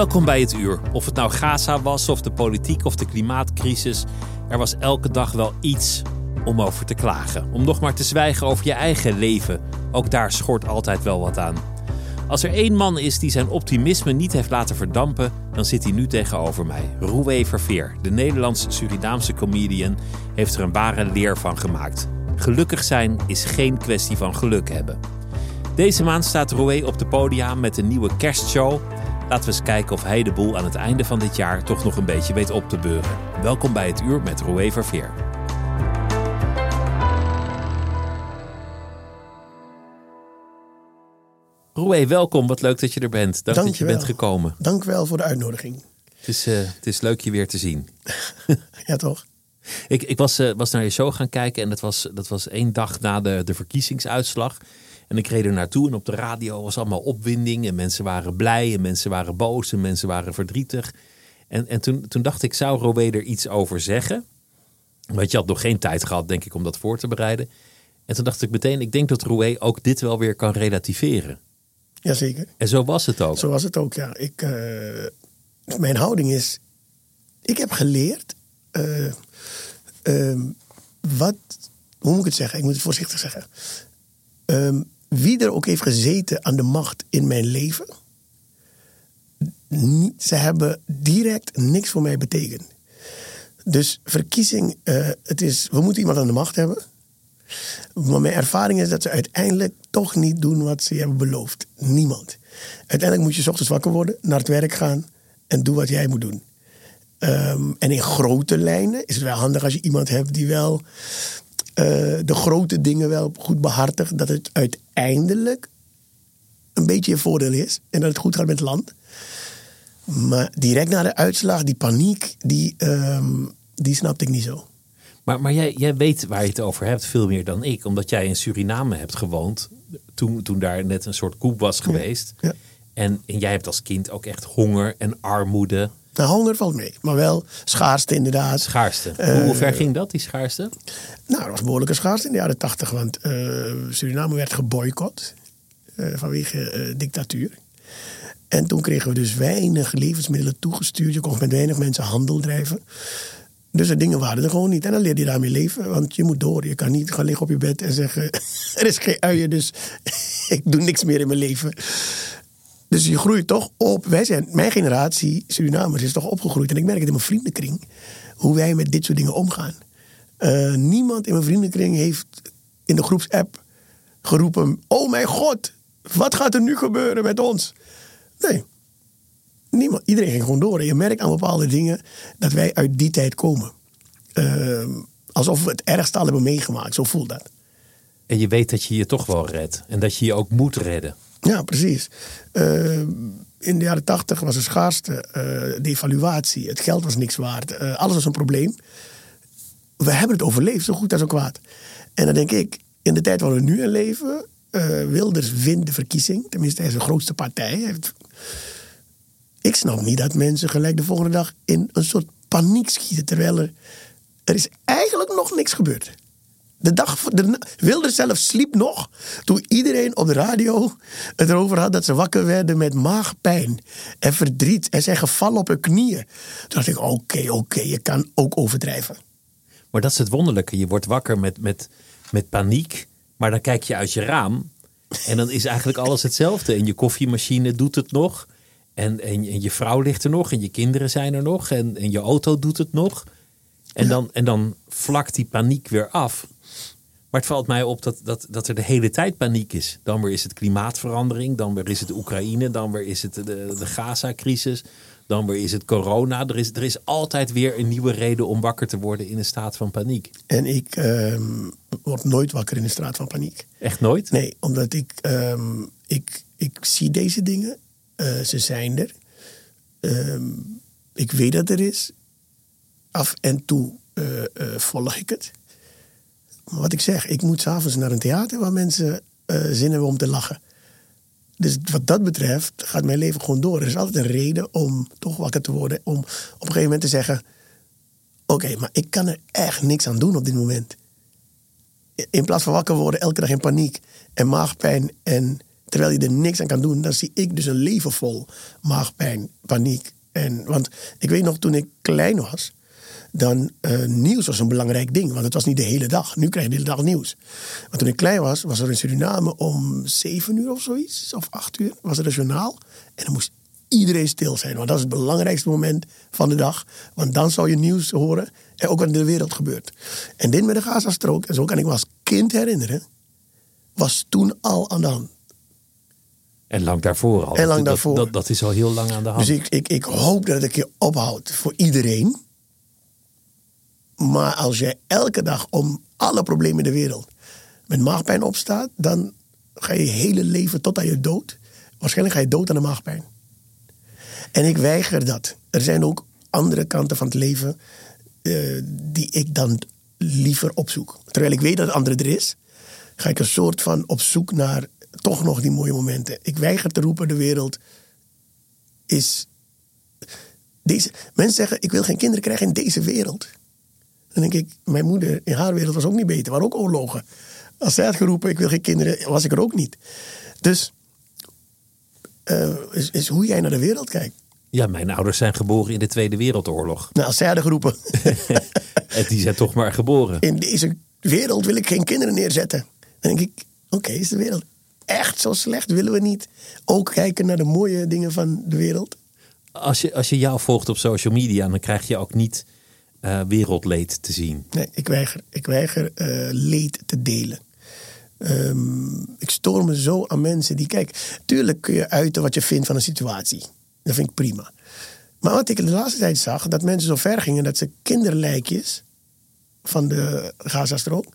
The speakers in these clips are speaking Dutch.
Welkom bij het uur. Of het nou Gaza was, of de politiek of de klimaatcrisis. Er was elke dag wel iets om over te klagen. Om nog maar te zwijgen over je eigen leven. Ook daar schort altijd wel wat aan. Als er één man is die zijn optimisme niet heeft laten verdampen, dan zit hij nu tegenover mij. Roué Verveer, de Nederlands-Surinaamse comedian, heeft er een ware leer van gemaakt. Gelukkig zijn is geen kwestie van geluk hebben. Deze maand staat Roué op de podia met een nieuwe kerstshow. Laten we eens kijken of hij de boel aan het einde van dit jaar toch nog een beetje weet op te beuren. Welkom bij het uur met Roué Verveer. Roué, welkom. Wat leuk dat je er bent. Dank, dat je bent gekomen. Dank wel voor de uitnodiging. Het is, uh, het is leuk je weer te zien. ja, toch? Ik, ik was, uh, was naar je show gaan kijken en dat was, dat was één dag na de, de verkiezingsuitslag. En ik reed er naartoe en op de radio was allemaal opwinding. En mensen waren blij en mensen waren boos en mensen waren verdrietig. En, en toen, toen dacht ik, zou Robé er iets over zeggen? Want je had nog geen tijd gehad, denk ik, om dat voor te bereiden. En toen dacht ik meteen, ik denk dat Roué ook dit wel weer kan relativeren. Jazeker. En zo was het ook. Zo was het ook, ja. Ik, uh, mijn houding is, ik heb geleerd uh, uh, wat, hoe moet ik het zeggen? Ik moet het voorzichtig zeggen. Um, wie er ook heeft gezeten aan de macht in mijn leven, ze hebben direct niks voor mij betekend. Dus verkiezing, uh, het is, we moeten iemand aan de macht hebben. Maar mijn ervaring is dat ze uiteindelijk toch niet doen wat ze hebben beloofd. Niemand. Uiteindelijk moet je s ochtends wakker worden, naar het werk gaan en doen wat jij moet doen. Um, en in grote lijnen is het wel handig als je iemand hebt die wel de grote dingen wel goed behartigt. Dat het uiteindelijk een beetje je voordeel is en dat het goed gaat met het land. Maar direct na de uitslag, die paniek, die, um, die snapte ik niet zo. Maar, maar jij, jij weet waar je het over hebt veel meer dan ik. Omdat jij in Suriname hebt gewoond. Toen, toen daar net een soort koep was geweest. Ja, ja. En, en jij hebt als kind ook echt honger en armoede. Nou, honger valt mee. Maar wel schaarste inderdaad. Schaarste. Uh, Hoe ver ging dat, die schaarste? Nou, dat was behoorlijke schaarste in de jaren tachtig. Want uh, Suriname werd geboycott. Uh, vanwege dictatuur. En toen kregen we dus weinig levensmiddelen toegestuurd. Je kon met weinig mensen handel drijven. Dus de dingen waren er gewoon niet. En dan leer je daarmee leven. Want je moet door. Je kan niet gaan liggen op je bed en zeggen... er is geen uien, dus ik doe niks meer in mijn leven. Dus je groeit toch op. Wij zijn, mijn generatie, Surinamers, is toch opgegroeid. En ik merk het in mijn vriendenkring. Hoe wij met dit soort dingen omgaan. Uh, niemand in mijn vriendenkring heeft in de groepsapp geroepen... Oh mijn god, wat gaat er nu gebeuren met ons? Nee, Niemand, iedereen ging gewoon door. En je merkt aan bepaalde dingen dat wij uit die tijd komen. Uh, alsof we het ergste al hebben meegemaakt. Zo voelt dat. En je weet dat je je toch wel redt. En dat je je ook moet redden. Ja, precies. Uh, in de jaren tachtig was er schaarste. Uh, de evaluatie. Het geld was niks waard. Uh, alles was een probleem. We hebben het overleefd, zo goed als zo kwaad. En dan denk ik, in de tijd waar we nu in leven... Wilders wint de verkiezing. Tenminste, hij is de grootste partij. Ik snap niet dat mensen gelijk de volgende dag in een soort paniek schieten. Terwijl er, er is eigenlijk nog niks gebeurd. De dag, de, Wilder zelf sliep nog toen iedereen op de radio het erover had dat ze wakker werden met maagpijn en verdriet en zijn gevallen op hun knieën. Toen dacht ik, oké, oké, je kan ook overdrijven. Maar dat is het wonderlijke. Je wordt wakker met, met, met paniek, maar dan kijk je uit je raam en dan is eigenlijk alles hetzelfde. En je koffiemachine doet het nog en, en, en je vrouw ligt er nog en je kinderen zijn er nog en, en je auto doet het nog. En, dan, en dan vlakt die paniek weer af. Maar het valt mij op dat, dat, dat er de hele tijd paniek is. Dan weer is het klimaatverandering, dan weer is het Oekraïne, dan weer is het de, de Gaza-crisis, dan weer is het corona. Er is, er is altijd weer een nieuwe reden om wakker te worden in een staat van paniek. En ik ehm, word nooit wakker in een staat van paniek. Echt nooit? Nee, omdat ik, ehm, ik, ik zie deze dingen. Uh, ze zijn er. Ehm, ik weet dat er is. Af en toe uh, uh, volg ik het. Wat ik zeg, ik moet s'avonds naar een theater waar mensen zin hebben om te lachen. Dus wat dat betreft gaat mijn leven gewoon door. Er is altijd een reden om toch wakker te worden. Om op een gegeven moment te zeggen: Oké, maar ik kan er echt niks aan doen op dit moment. In plaats van wakker worden, elke dag in paniek en maagpijn. En terwijl je er niks aan kan doen, dan zie ik dus een leven vol maagpijn, paniek. En, want ik weet nog toen ik klein was dan uh, nieuws was een belangrijk ding. Want het was niet de hele dag. Nu krijg je de hele dag nieuws. Maar toen ik klein was, was er in Suriname om zeven uur of zoiets, of acht uur, was er een journaal. En dan moest iedereen stil zijn. Want dat is het belangrijkste moment van de dag. Want dan zou je nieuws horen en ook wat in de wereld gebeurt. En dit met de Gazastrook, en zo kan ik me als kind herinneren, was toen al aan de hand. En lang daarvoor al. En lang daarvoor. Dat, dat, dat, is al heel lang aan de hand. Dus ik, ik, ik hoop dat het een keer ophoudt voor iedereen. Maar als je elke dag om alle problemen in de wereld met maagpijn opstaat, dan ga je hele leven tot aan je dood. Waarschijnlijk ga je dood aan de maagpijn. En ik weiger dat. Er zijn ook andere kanten van het leven uh, die ik dan liever opzoek. Terwijl ik weet dat het andere er is, ga ik een soort van op zoek naar toch nog die mooie momenten. Ik weiger te roepen, de wereld is. Deze, mensen zeggen, ik wil geen kinderen krijgen in deze wereld. Dan denk ik, mijn moeder in haar wereld was ook niet beter. waren ook oorlogen. Als zij had geroepen, ik wil geen kinderen, was ik er ook niet. Dus uh, is, is hoe jij naar de wereld kijkt. Ja, mijn ouders zijn geboren in de Tweede Wereldoorlog. Nou, als zij hadden geroepen. en die zijn toch maar geboren. In deze wereld wil ik geen kinderen neerzetten. Dan denk ik, oké, is de wereld echt zo slecht? Willen we niet ook kijken naar de mooie dingen van de wereld? Als je, als je jou volgt op social media, dan krijg je ook niet uh, wereldleed te zien. Nee, ik weiger, ik weiger uh, leed te delen. Um, ik stoor me zo aan mensen die. Kijk, tuurlijk kun je uiten wat je vindt van een situatie. Dat vind ik prima. Maar wat ik de laatste tijd zag, dat mensen zo ver gingen dat ze kinderlijkjes van de Gazastrook,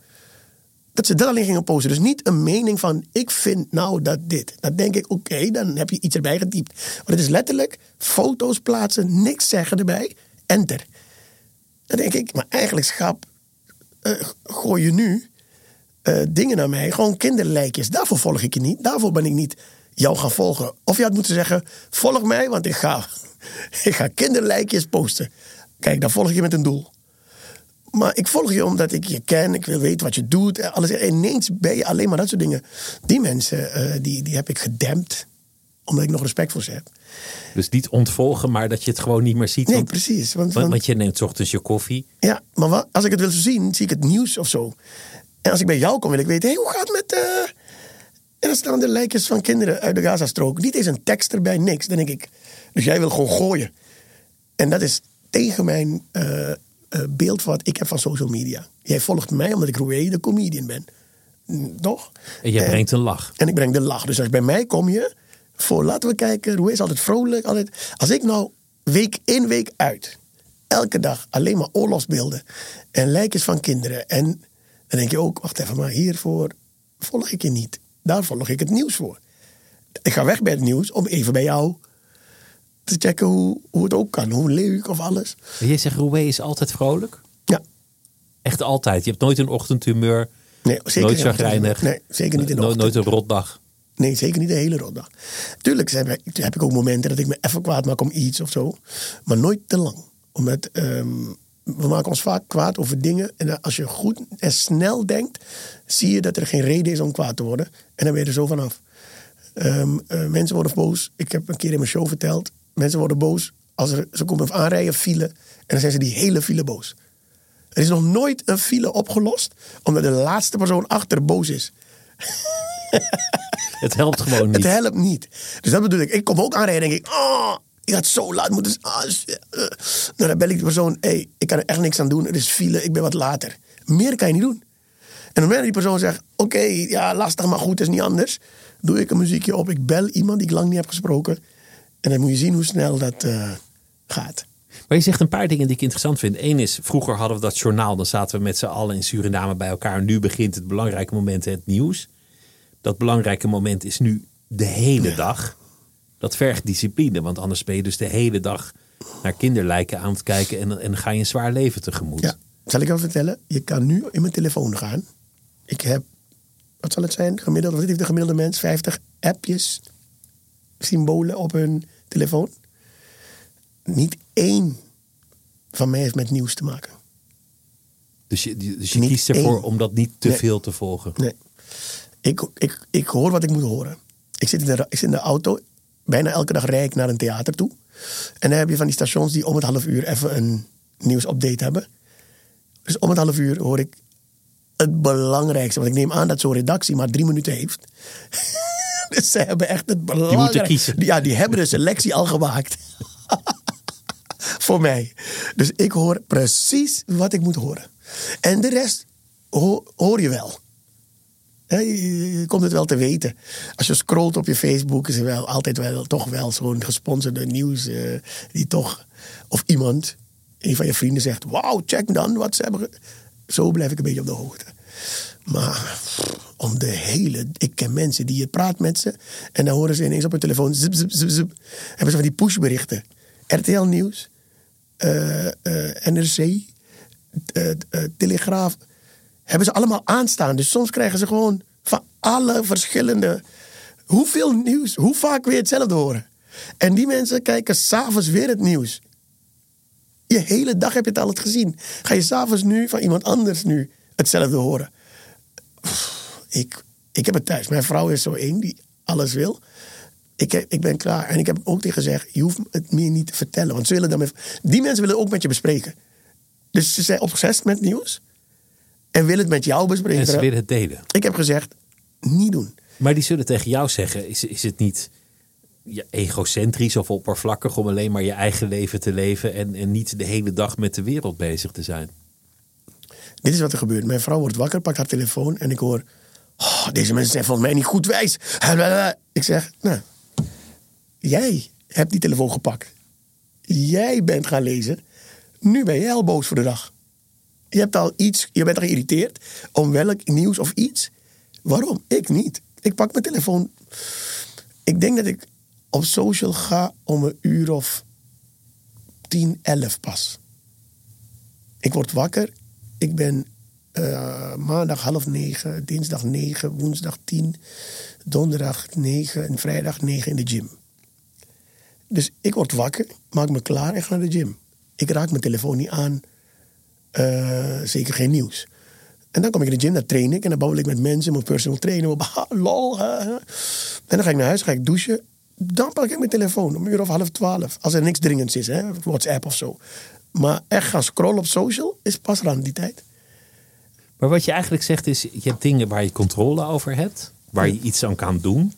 dat ze dat alleen gingen posten. Dus niet een mening van, ik vind nou dat dit. Dan denk ik, oké, dan heb je iets erbij getypt. Maar het is letterlijk foto's plaatsen, niks zeggen erbij, enter. Dan denk ik, maar eigenlijk schap, uh, gooi je nu uh, dingen naar mij, gewoon kinderlijkjes. Daarvoor volg ik je niet. Daarvoor ben ik niet jou gaan volgen. Of je had moeten zeggen, volg mij, want ik ga, ik ga kinderlijkjes posten. Kijk, dan volg je met een doel. Maar ik volg je omdat ik je ken, ik wil weten wat je doet. Alles, ineens ben je alleen maar dat soort dingen. Die mensen, die, die heb ik gedempt, omdat ik nog respect voor ze heb. Dus niet ontvolgen, maar dat je het gewoon niet meer ziet. Nee, precies. Want, want, want, je neemt ochtends je koffie. Ja, maar wat, als ik het wil zien, zie ik het nieuws of zo. En als ik bij jou kom, wil ik weten, hey, hoe gaat het met... Uh... En dan staan er lijkjes van kinderen uit de Gazastrook. Niet eens een tekst erbij, niks. Dan denk ik, dus jij wil gewoon gooien. En dat is tegen mijn uh, uh, beeld wat ik heb van social media. Jij volgt mij omdat ik Roué de comedian ben. Toch? En jij brengt een lach. En ik breng de lach. Dus als bij mij kom je voor, laten we kijken, Roué is altijd vrolijk. Altijd. Als ik nou week in, week uit, elke dag alleen maar oorlogsbeelden en lijkjes van kinderen. En dan denk je ook, wacht even, maar hiervoor volg ik je niet. Daar volg ik het nieuws voor. Ik ga weg bij het nieuws om even bij jou te checken hoe, hoe het ook kan. Hoe leuk of alles. Jij zegt, Roué is altijd vrolijk? Ja. Echt altijd? Je hebt nooit een ochtendhumeur? Nee, zeker nooit chagrijnig? Nee, zeker niet in de ochtend. Nooit een rotdag? Nee, zeker niet de hele rotdag. Tuurlijk heb ik, heb ik ook momenten dat ik me even kwaad maak om iets of zo. Maar nooit te lang. Omdat um, we maken ons vaak kwaad over dingen. En als je goed en snel denkt, zie je dat er geen reden is om kwaad te worden. En dan ben je er zo vanaf. Um, mensen worden boos. Ik heb een keer in mijn show verteld. Mensen worden boos als er, ze komen aanrijden, file. En dan zijn ze die hele file boos. Er is nog nooit een file opgelost omdat de laatste persoon achter boos is. Het helpt gewoon niet. Het helpt niet. Dus dat bedoel ik. Ik kom ook aanrijden en denk ik, oh, ik had zo laat moeten. Oh, nou, dan bel ik die persoon, hey, ik kan er echt niks aan doen. Er is file, ik ben wat later. Meer kan je niet doen. En op het moment dat die persoon zegt, oké, ja, lastig, maar goed, is niet anders. Doe ik een muziekje op, ik bel iemand die ik lang niet heb gesproken. En dan moet je zien hoe snel dat uh, gaat. Maar je zegt een paar dingen die ik interessant vind. Eén is, vroeger hadden we dat journaal. Dan zaten we met z'n allen in Suriname bij elkaar. Nu begint het belangrijke moment, het nieuws. Dat belangrijke moment is nu de hele dag. Dat vergt discipline, want anders ben je dus de hele dag naar kinderlijken aan het kijken. En, en dan ga je een zwaar leven tegemoet. Ja, zal ik jou vertellen? Je kan nu in mijn telefoon gaan. Ik heb, wat zal het zijn? Gemiddeld, wat heeft de gemiddelde mens? 50 appjes, symbolen op hun telefoon. Niet één van mij heeft met nieuws te maken. Dus je, dus je kiest ervoor om dat niet te veel te volgen? Nee. Ik, ik, ik hoor wat ik moet horen. Ik zit, in de, ik zit in de auto. Bijna elke dag rijd ik naar een theater toe. En dan heb je van die stations die om het half uur even een nieuwsupdate hebben. Dus om het half uur hoor ik het belangrijkste. Want ik neem aan dat zo'n redactie maar drie minuten heeft. dus ze hebben echt het belangrijkste. Die moeten kiezen. Ja, die hebben de selectie al gemaakt. Voor mij. Dus ik hoor precies wat ik moet horen. En de rest hoor je wel. Je, komt het wel te weten. Als je scrolt op je Facebook, is er wel altijd wel toch wel zo'n gesponsorde nieuws. Uh, die toch, of iemand, een van je vrienden zegt: Wauw, check dan wat ze hebben. Zo blijf ik een beetje op de hoogte. Maar om de hele. Ik ken mensen die je praat met ze. En dan horen ze ineens op hun telefoon. Zip, zip, zip, hebben ze van die pushberichten. RTL Nieuws, uh, uh, NRC, Telegraaf. Hebben ze allemaal aanstaan. Dus soms krijgen ze gewoon van alle verschillende. Hoeveel nieuws? Hoe vaak je hetzelfde horen? En die mensen kijken s'avonds weer het nieuws. Je hele dag heb je het al gezien. Ga je s'avonds nu van iemand anders nu hetzelfde horen? Ik, ik heb het thuis. Mijn vrouw is zo één die alles wil. Ik, ik ben klaar. En ik heb ook tegen gezegd, je hoeft het meer niet te vertellen. Want ze willen dan met, die mensen willen ook met je bespreken. Dus ze zijn obsessief met nieuws. En willen het met jou bespreken. En ze willen het delen. Ik heb gezegd, niet doen. Maar die zullen tegen jou zeggen, is, is het niet ja, egocentrisch of oppervlakkig om alleen maar je eigen leven te leven en, en niet de hele dag met de wereld bezig te zijn? Dit is wat er gebeurt. Mijn vrouw wordt wakker, pakt haar telefoon en ik hoor... Oh, deze mensen zijn volgens mij niet goed wijs. Ik zeg, nou, jij hebt die telefoon gepakt. Jij bent gaan lezen. Nu ben jij al boos voor de dag. Je hebt al iets, je bent geïrriteerd om welk nieuws of iets. Waarom? Ik niet. Ik pak mijn telefoon. Ik denk dat ik op social ga om een uur of 10, 11 pas. Ik word wakker. Ik ben uh, maandag half negen, dinsdag negen, woensdag tien, donderdag negen en vrijdag negen in de gym. Dus ik word wakker, maak me klaar en ga naar de gym. Ik raak mijn telefoon niet aan, uh, zeker geen nieuws. En dan kom ik in de gym, dan train ik en dan babbel ik met mensen, mijn personal trainer, op, lol. En dan ga ik naar huis, ga ik douchen. Dan pak ik mijn telefoon om een uur of half twaalf. Als er niks dringends is, hè, WhatsApp of zo. Maar echt gaan scrollen op social is pas aan die tijd. Maar wat je eigenlijk zegt is, je hebt dingen waar je controle over hebt. Waar je iets aan kan doen.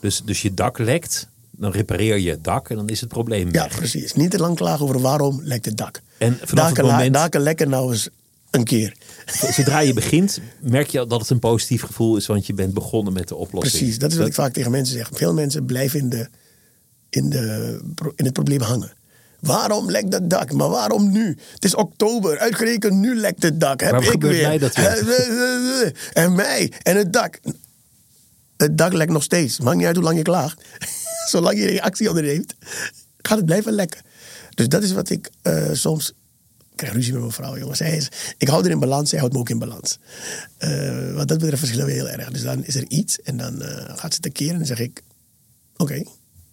Dus, dus je dak lekt, dan repareer je het dak en dan is het probleem weg. Ja, precies. Niet te lang klagen over waarom lekt het dak. En vanaf daken, het moment... daken lekken nou eens een keer. Zodra je begint, merk je dat het een positief gevoel is, want je bent begonnen met de oplossing. Precies, dat is wat ik vaak tegen mensen zeg. Veel mensen blijven in, de, in, de, in het probleem hangen. Waarom lekt het dak? Maar waarom nu? Het is oktober, uitgerekend nu lekt het dak. Heb ik weer. Mij dat en mij en het dak. Het dak lekt nog steeds. Maakt niet uit hoe lang je klaagt. Zolang je reactie onderneemt, gaat het blijven lekken. Dus dat is wat ik uh, soms. Ik krijg ruzie met mijn vrouw, jongens. Zij is, ik hou er in balans, zij houdt me ook in balans. Uh, wat dat betreft verschillen we heel erg. Dus dan is er iets en dan uh, gaat ze tekeer en dan zeg ik: Oké,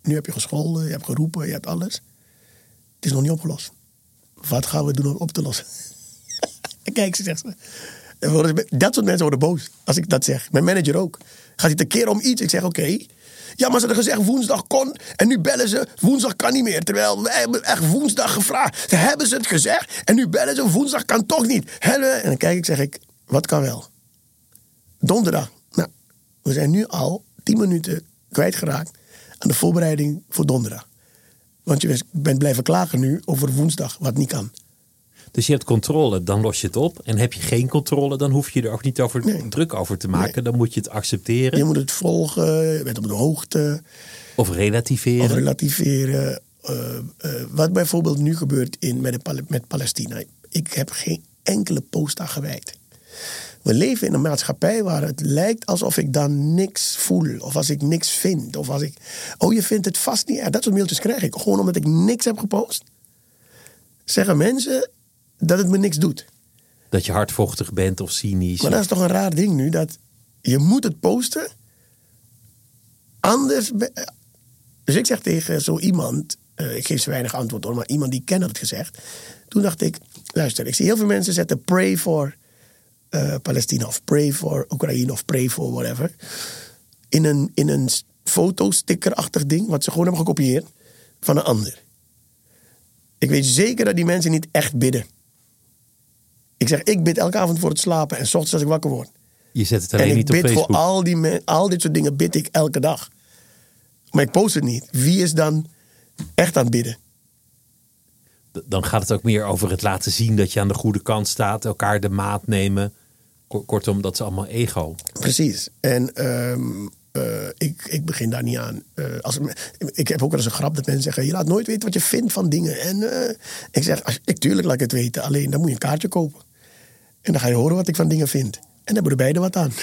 nu heb je gescholden, je hebt geroepen, je hebt alles. Het is nog niet opgelost. wat gaan we doen om op te lossen? en kijk, ze zegt ze. Dat soort mensen worden boos als ik dat zeg. Mijn manager ook. Gaat hij tekeer om iets? Ik zeg oké. Ja, maar ze hadden gezegd woensdag kon. En nu bellen ze, woensdag kan niet meer. Terwijl wij hebben echt woensdag gevraagd. Ze hebben ze het gezegd. En nu bellen ze, woensdag kan toch niet. En dan kijk ik, zeg ik, wat kan wel? Donderdag. Nou, we zijn nu al tien minuten kwijtgeraakt aan de voorbereiding voor donderdag. Want je bent blijven klagen nu over woensdag, wat niet kan. Dus je hebt controle, dan los je het op. En heb je geen controle, dan hoef je er ook niet over Nee. druk over te maken. Dan moet je het accepteren Je moet het volgen, je bent op de hoogte, of relativeren. of relativeren. Eh, eh, wat bijvoorbeeld nu gebeurt in, met, de, met Palestina. Ik heb geen enkele post aan gewijd. We leven in een maatschappij waar het lijkt alsof ik dan niks voel. Of als ik niks vind. Of als ik. Oh, je vindt het vast niet erg. Dat soort mailtjes krijg ik. Gewoon omdat ik niks heb gepost. Zeggen mensen dat het me niks doet. Dat je hardvochtig bent of cynisch. Maar dat is toch een raar ding nu. Dat je moet het posten. Anders. Dus ik zeg tegen zo iemand. eh, ik geef ze weinig antwoord hoor. Maar iemand die ik ken had het gezegd. Toen dacht ik. Luister, ik zie heel veel mensen zetten pray for eh, Palestina. Of pray for Oekraïne. Of pray for whatever. In een, in een fotostickerachtig ding. Wat ze gewoon hebben gekopieerd. Van een ander. Ik weet zeker dat die mensen niet echt bidden. Ik zeg, ik bid elke avond voor het slapen en s ochtends als ik wakker word. je zet het En alleen ik niet op bid voor Facebook. al, die men- al dit soort dingen bid ik elke dag. Maar ik post het niet. Wie is dan echt aan het bidden? Dan gaat het ook meer over het laten zien dat je aan de goede kant staat. Elkaar de maat nemen. Ko- Kortom, dat is allemaal ego. Precies. En ehm, eh, ik, ik begin daar niet aan. Eh, als, ik heb ook wel eens een grap dat mensen zeggen... je laat nooit weten wat je vindt van dingen. En eh, ik zeg, als, ik, tuurlijk laat ik het weten. Alleen dan moet je een kaartje kopen. En dan ga je horen wat ik van dingen vind. En dan hebben we beide wat aan.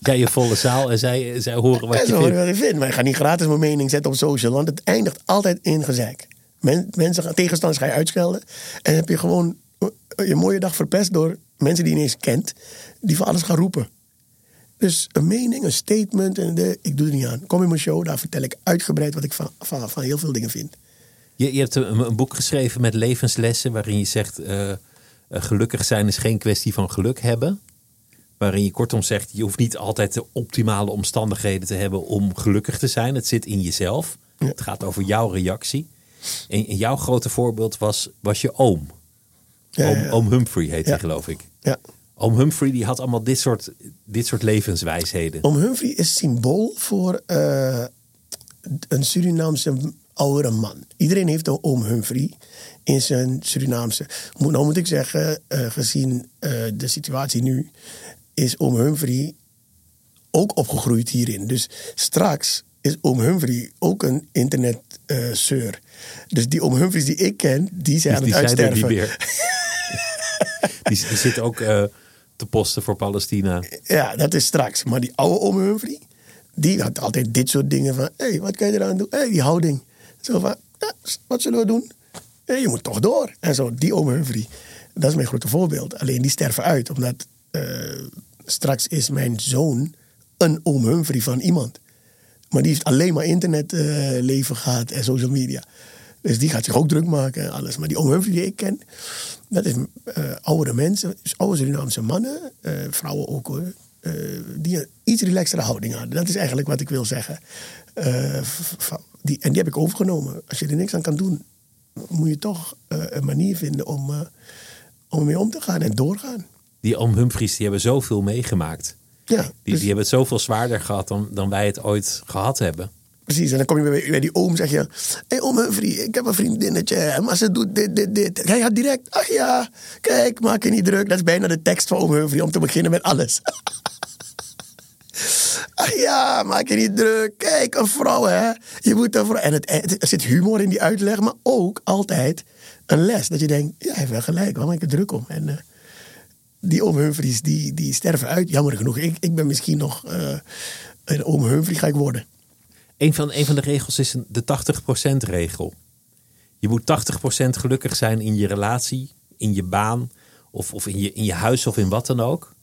Jij je volle zaal en zij, zij horen wat en je zo horen vindt. wat je vindt. Maar ik ga niet gratis mijn mening zetten op social. Want het eindigt altijd in gezeik. Men, mensen, gaan- tegenstanders ga je uitschelden. En heb je gewoon eh, je mooie dag verpest door mensen die je niet eens kent. Die van alles gaan roepen. Dus een mening, een statement. En de, ik doe er niet aan. Kom in mijn show, daar vertel ik uitgebreid wat ik van, van, van heel veel dingen vind. Je, je hebt een, een boek geschreven met levenslessen waarin je zegt: eh, gelukkig zijn is geen kwestie van geluk hebben. Waarin je kortom zegt: je hoeft niet altijd de optimale omstandigheden te hebben om gelukkig te zijn. Het zit in jezelf. Ja. Het gaat over jouw reactie. En, en jouw grote voorbeeld was, was je oom. Ja, oom, ja, ja. oom Humphrey heet hij, geloof ik. Ja. Oom Humphrey die had allemaal dit soort, dit soort levenswijsheden. Oom Humphrey is symbool voor eh, een Surinaamse oudere man. Iedereen heeft een oom Humphrey in zijn Surinaamse. Moet, nou moet ik zeggen, eh, gezien eh, de situatie nu, is oom Humphrey ook opgegroeid hierin. Dus straks is oom Humphrey ook een internetseur. dus die oom Humphreys die ik ken, die zijn Die, aan die het zijn er uitsterven. niet meer. die, die zit ook eh, te posten voor Palestina. Ja, dat is straks. Maar die oude oom Humphrey, die had altijd dit soort dingen van... hé, hey, wat kan je eraan doen? Hé, hey, die houding. Zo van, ja, wat zullen we doen? Je moet toch door. En zo, die oom Humphrey. Dat is mijn grote voorbeeld. Alleen die sterven uit, omdat eh, straks is mijn zoon een oom Humphrey van iemand. Maar die heeft alleen maar internetleven leven gehad en social media. Dus die gaat zich ook druk maken en alles. Maar die oom Humphrey die ik ken, dat is eh oudere mensen, dus oude Surinaamse mannen, eh, vrouwen ook hoor, eh, die een iets relaxtere houding hadden. Dat is eigenlijk wat ik wil zeggen. Eh, die, en die heb ik overgenomen. Als je er niks aan kan doen, moet je toch eh, een manier vinden om, eh, om ermee om te gaan en doorgaan. Die oom Humphries die hebben zoveel meegemaakt. Ja, Die, dus- die hebben het zoveel zwaarder gehad dan, dan wij het ooit gehad hebben. Precies, en dan kom je bij, bij die oom zeg je... Hé hey, oom Humphrey, ik heb een vriendinnetje, maar ze doet dit, dit, dit. Hij had direct, ach ja, kijk, maak je niet druk. Dat is bijna de tekst van oom Humphrey, om te beginnen met alles. ach ja, maak je niet druk. Kijk, een vrouw, hè. Je moet een vrouw... En het, er zit humor in die uitleg, maar ook altijd een les. Dat je denkt, ja, hij heeft wel gelijk, waar maak ik er druk om? En... eh, die oom die, die sterven uit. Jammer genoeg. Ik, ik ben misschien nog eh, een oom ga ik worden. Een van, een van de regels is de 80% regel. Je moet 80% gelukkig zijn in je relatie, in je baan of, of in, je, in je huis of in wat dan ook.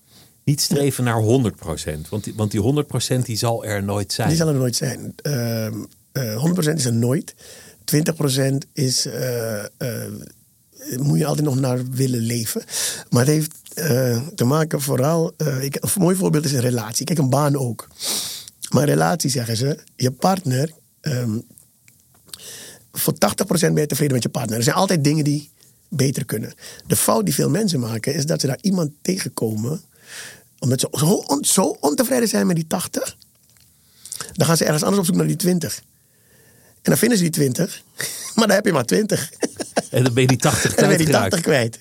Niet streven naar 100%. Want die, want die 100% die zal er nooit zijn. Die zal er nooit zijn. Ehm, eh, 100% is er nooit. 20% is, eh, eh, moet je altijd nog naar willen leven. Maar het heeft eh, te maken vooral, ik, een mooi voorbeeld is een relatie. Kijk, een baan ook. Maar relatie zeggen ze, je partner, ehm, voor 80% ben je tevreden met je partner. Er zijn altijd dingen die beter kunnen. De fout die veel mensen maken is dat ze daar iemand tegenkomen, omdat ze zo, on- zo ontevreden zijn met die 80, dan gaan ze ergens anders op zoek naar die 20. En dan vinden ze die 20, maar dan heb je maar 20. En dan ben je die 80 En dan ben je die kwijtgeraakt. 80 kwijt.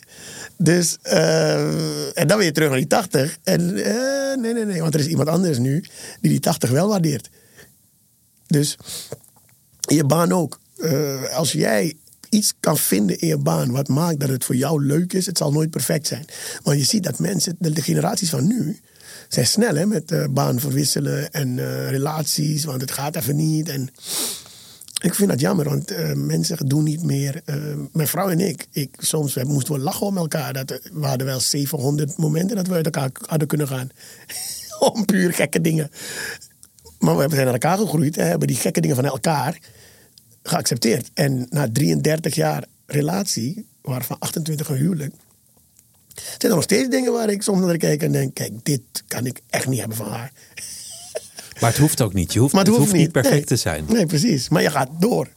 Dus, eh, en dan weer terug naar die 80. En eh, nee, nee, nee, want er is iemand anders nu die die 80 wel waardeert. Dus je baan ook. Eh, als jij iets kan vinden in je baan wat maakt dat het voor jou leuk is, het zal nooit perfect zijn. Want je ziet dat mensen, de, generaties van nu, zijn snel hè, met eh, baan verwisselen en eh, relaties, want het gaat even niet. En ik vind dat jammer, want eh, mensen doen niet meer. mijn vrouw en ik, ik soms we moesten we lachen om elkaar. Dat, we hadden wel 700 momenten dat we uit elkaar hadden kunnen gaan. om puur gekke dingen. Maar we zijn naar elkaar gegroeid en hebben die gekke dingen van elkaar geaccepteerd. En na 33 jaar relatie, waarvan 28 een huwelijk, zijn er nog steeds dingen waar ik soms naar kijk en denk: kijk, dit kan ik echt niet hebben van haar. Maar het hoeft ook niet. Je hoeft, Maar het hoeft niet perfect Nee. te zijn. Nee, precies. Maar je gaat door.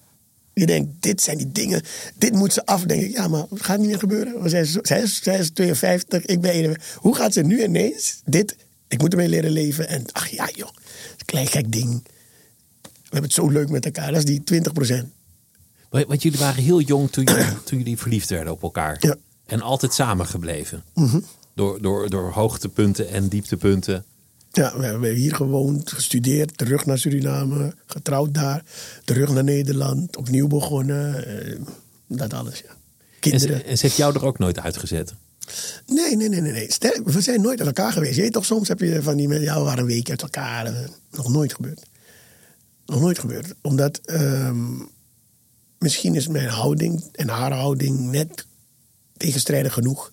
Je denkt, dit zijn die dingen. Dit moet ze af. Dan denk ik, ja, maar het gaat niet meer gebeuren. Zij is, zij, is, zij is 52, ik ben 51. Hoe gaat ze nu ineens dit... Ik moet ermee leren leven. En ach ja, joh. Klein gek ding. We hebben het zo leuk met elkaar. Dat is die 20 procent. Want jullie waren heel jong toen, jullie- toen jullie verliefd werden op elkaar. Ja. En altijd samen gebleven. Mhm. door, door, door hoogtepunten en dieptepunten. Ja, we hebben hier gewoond, gestudeerd, terug naar Suriname, getrouwd daar, terug naar Nederland, opnieuw begonnen. eh, dat alles, ja. En Kinderen. ze, en ze heeft jou er ook nooit uitgezet. Nee, nee, nee, nee. nee. Sterk, we zijn nooit uit elkaar geweest. Je weet toch, soms heb je van die mensen, ja, we waren een week uit elkaar. Nog nooit gebeurd. Nog nooit gebeurd. Omdat ehm, misschien is mijn houding en haar houding net tegenstrijdig genoeg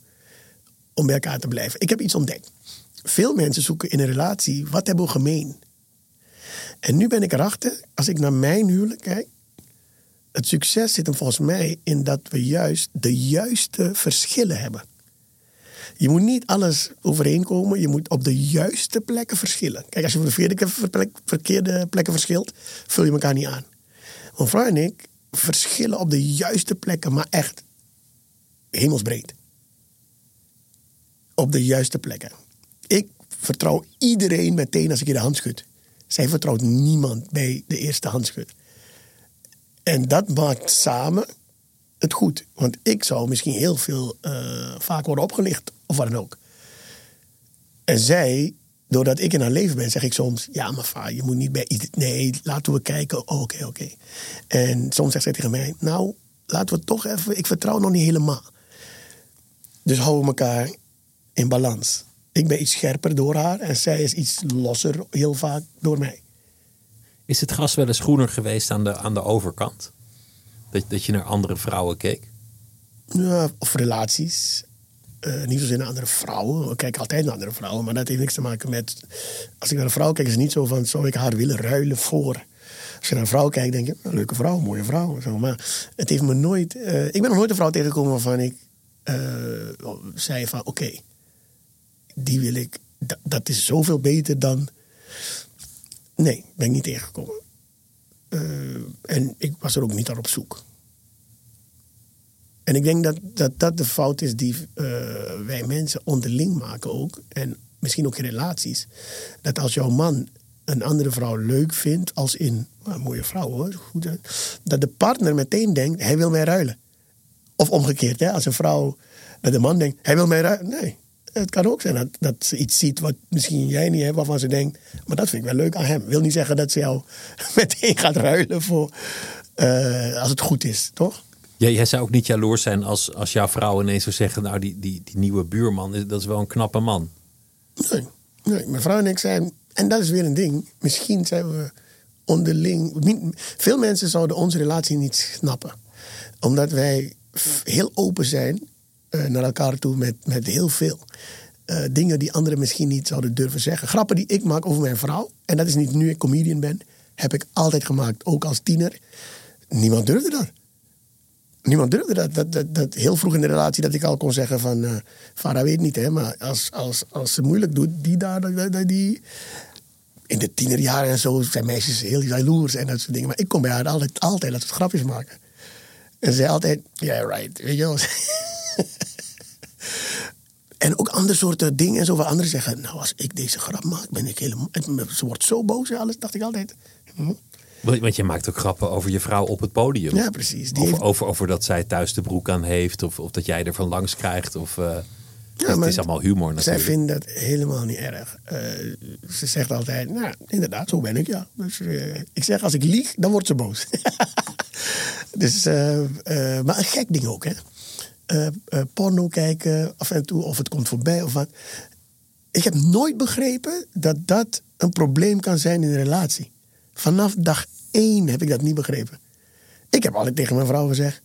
om bij elkaar te blijven. Ik heb iets ontdekt. Veel mensen zoeken in een relatie, wat hebben we gemeen? En nu ben ik erachter, als ik naar mijn huwelijk kijk, het succes zit hem volgens mij in dat we juist de juiste verschillen hebben. Je moet niet alles overeenkomen. Je moet op de juiste plekken verschillen. Kijk, als je op de verkeerde, verkeerde plekken verschilt, vul je elkaar niet aan. Mijn vrouw en ik verschillen op de juiste plekken, maar echt hemelsbreed. Op de juiste plekken. Ik vertrouw iedereen meteen als ik je de hand schud. Zij vertrouwt niemand bij de eerste handschud. En dat maakt samen het goed. Want ik zou misschien heel veel eh, vaak worden opgelicht of wat dan ook. En zij, doordat ik in haar leven ben, zeg ik soms: Ja, maar va, je moet niet bij iets. Nee, laten we kijken. Oh, Oké, oké. En soms zegt zij tegen mij: Nou, laten we toch even. Ik vertrouw nog niet helemaal. Dus houden we elkaar in balans. Ik ben iets scherper door haar en zij is iets losser, heel vaak door mij. Is het gras wel eens groener geweest aan de, aan de overkant? Dat, dat je naar andere vrouwen keek? Ja, of relaties. Eh, niet zozeer naar andere vrouwen. We kijken altijd naar andere vrouwen. Maar dat heeft niks te maken met... Als ik naar een vrouw kijk, is het niet zo van... zou ik haar willen ruilen voor... Als je naar een vrouw kijkt, denk je... "Nou, leuke vrouw, mooie vrouw. Zo. Maar het heeft me nooit... eh, ik ben nog nooit een vrouw tegengekomen waarvan ik... eh, zei van, oké... die wil ik... Dat, is zoveel beter dan... Nee, ben ik niet tegengekomen. En ik was er ook niet naar op zoek. En ik denk dat dat, dat de fout is die eh, wij mensen onderling maken ook. En misschien ook in relaties. Dat als jouw man een andere vrouw leuk vindt, als in, mooie vrouw hoor, goed, dat de partner meteen denkt, hij wil mij ruilen. Of omgekeerd, hè, als een vrouw, dat de man denkt, hij wil mij ruilen. Nee, het kan ook zijn dat, dat ze iets ziet wat misschien jij niet hebt, waarvan ze denkt, maar dat vind ik wel leuk aan hem. Wil niet zeggen dat ze jou meteen gaat ruilen voor, eh, als het goed is, toch? Ja, jij zou ook niet jaloers zijn als, als jouw vrouw ineens zou zeggen... nou, die, die, die nieuwe buurman, dat is wel een knappe man. Nee, nee, mijn vrouw en ik zijn, en dat is weer een ding, misschien zijn we onderling. Veel mensen zouden onze relatie niet snappen, omdat wij heel open zijn eh, naar elkaar toe met, met heel veel. eh, dingen die anderen misschien niet zouden durven zeggen. Grappen die ik maak over mijn vrouw, en dat is niet nu ik comedian ben, heb ik altijd gemaakt, ook als tiener. Niemand durfde dat. Niemand durfde dat. Dat, dat, dat. Heel vroeg in de relatie dat ik al kon zeggen van... Uh, Farah weet niet, hè. Maar als, als, als ze moeilijk doet, die daar... Die, in de tienerjaren en zo zijn meisjes heel jaloers en dat soort dingen. Maar ik kon bij haar altijd, altijd dat grapjes maken. En ze zei altijd, yeah, right. Weet je wel. en ook andere soorten dingen en zo. Waar anderen zeggen, nou, als ik deze grap maak, ben ik helemaal... Ze wordt zo boos en alles, dacht ik altijd. Hm? Want je maakt ook grappen over je vrouw op het podium. Ja, precies. Die over, heeft... over, over, dat zij thuis de broek aan heeft. Of, of dat jij er van langs krijgt. Of, uh, ja, het is allemaal humor natuurlijk. Zij vindt dat helemaal niet erg. Uh, ze zegt altijd, nou, inderdaad, zo ben ik, ja. Dus uh, ik zeg, als ik lieg, dan wordt ze boos. dus, maar een gek ding ook, hè. porno kijken, af en toe, of het komt voorbij of wat. Ik heb nooit begrepen dat dat een probleem kan zijn in een relatie. Vanaf dag één heb ik dat niet begrepen. Ik heb altijd tegen mijn vrouw gezegd.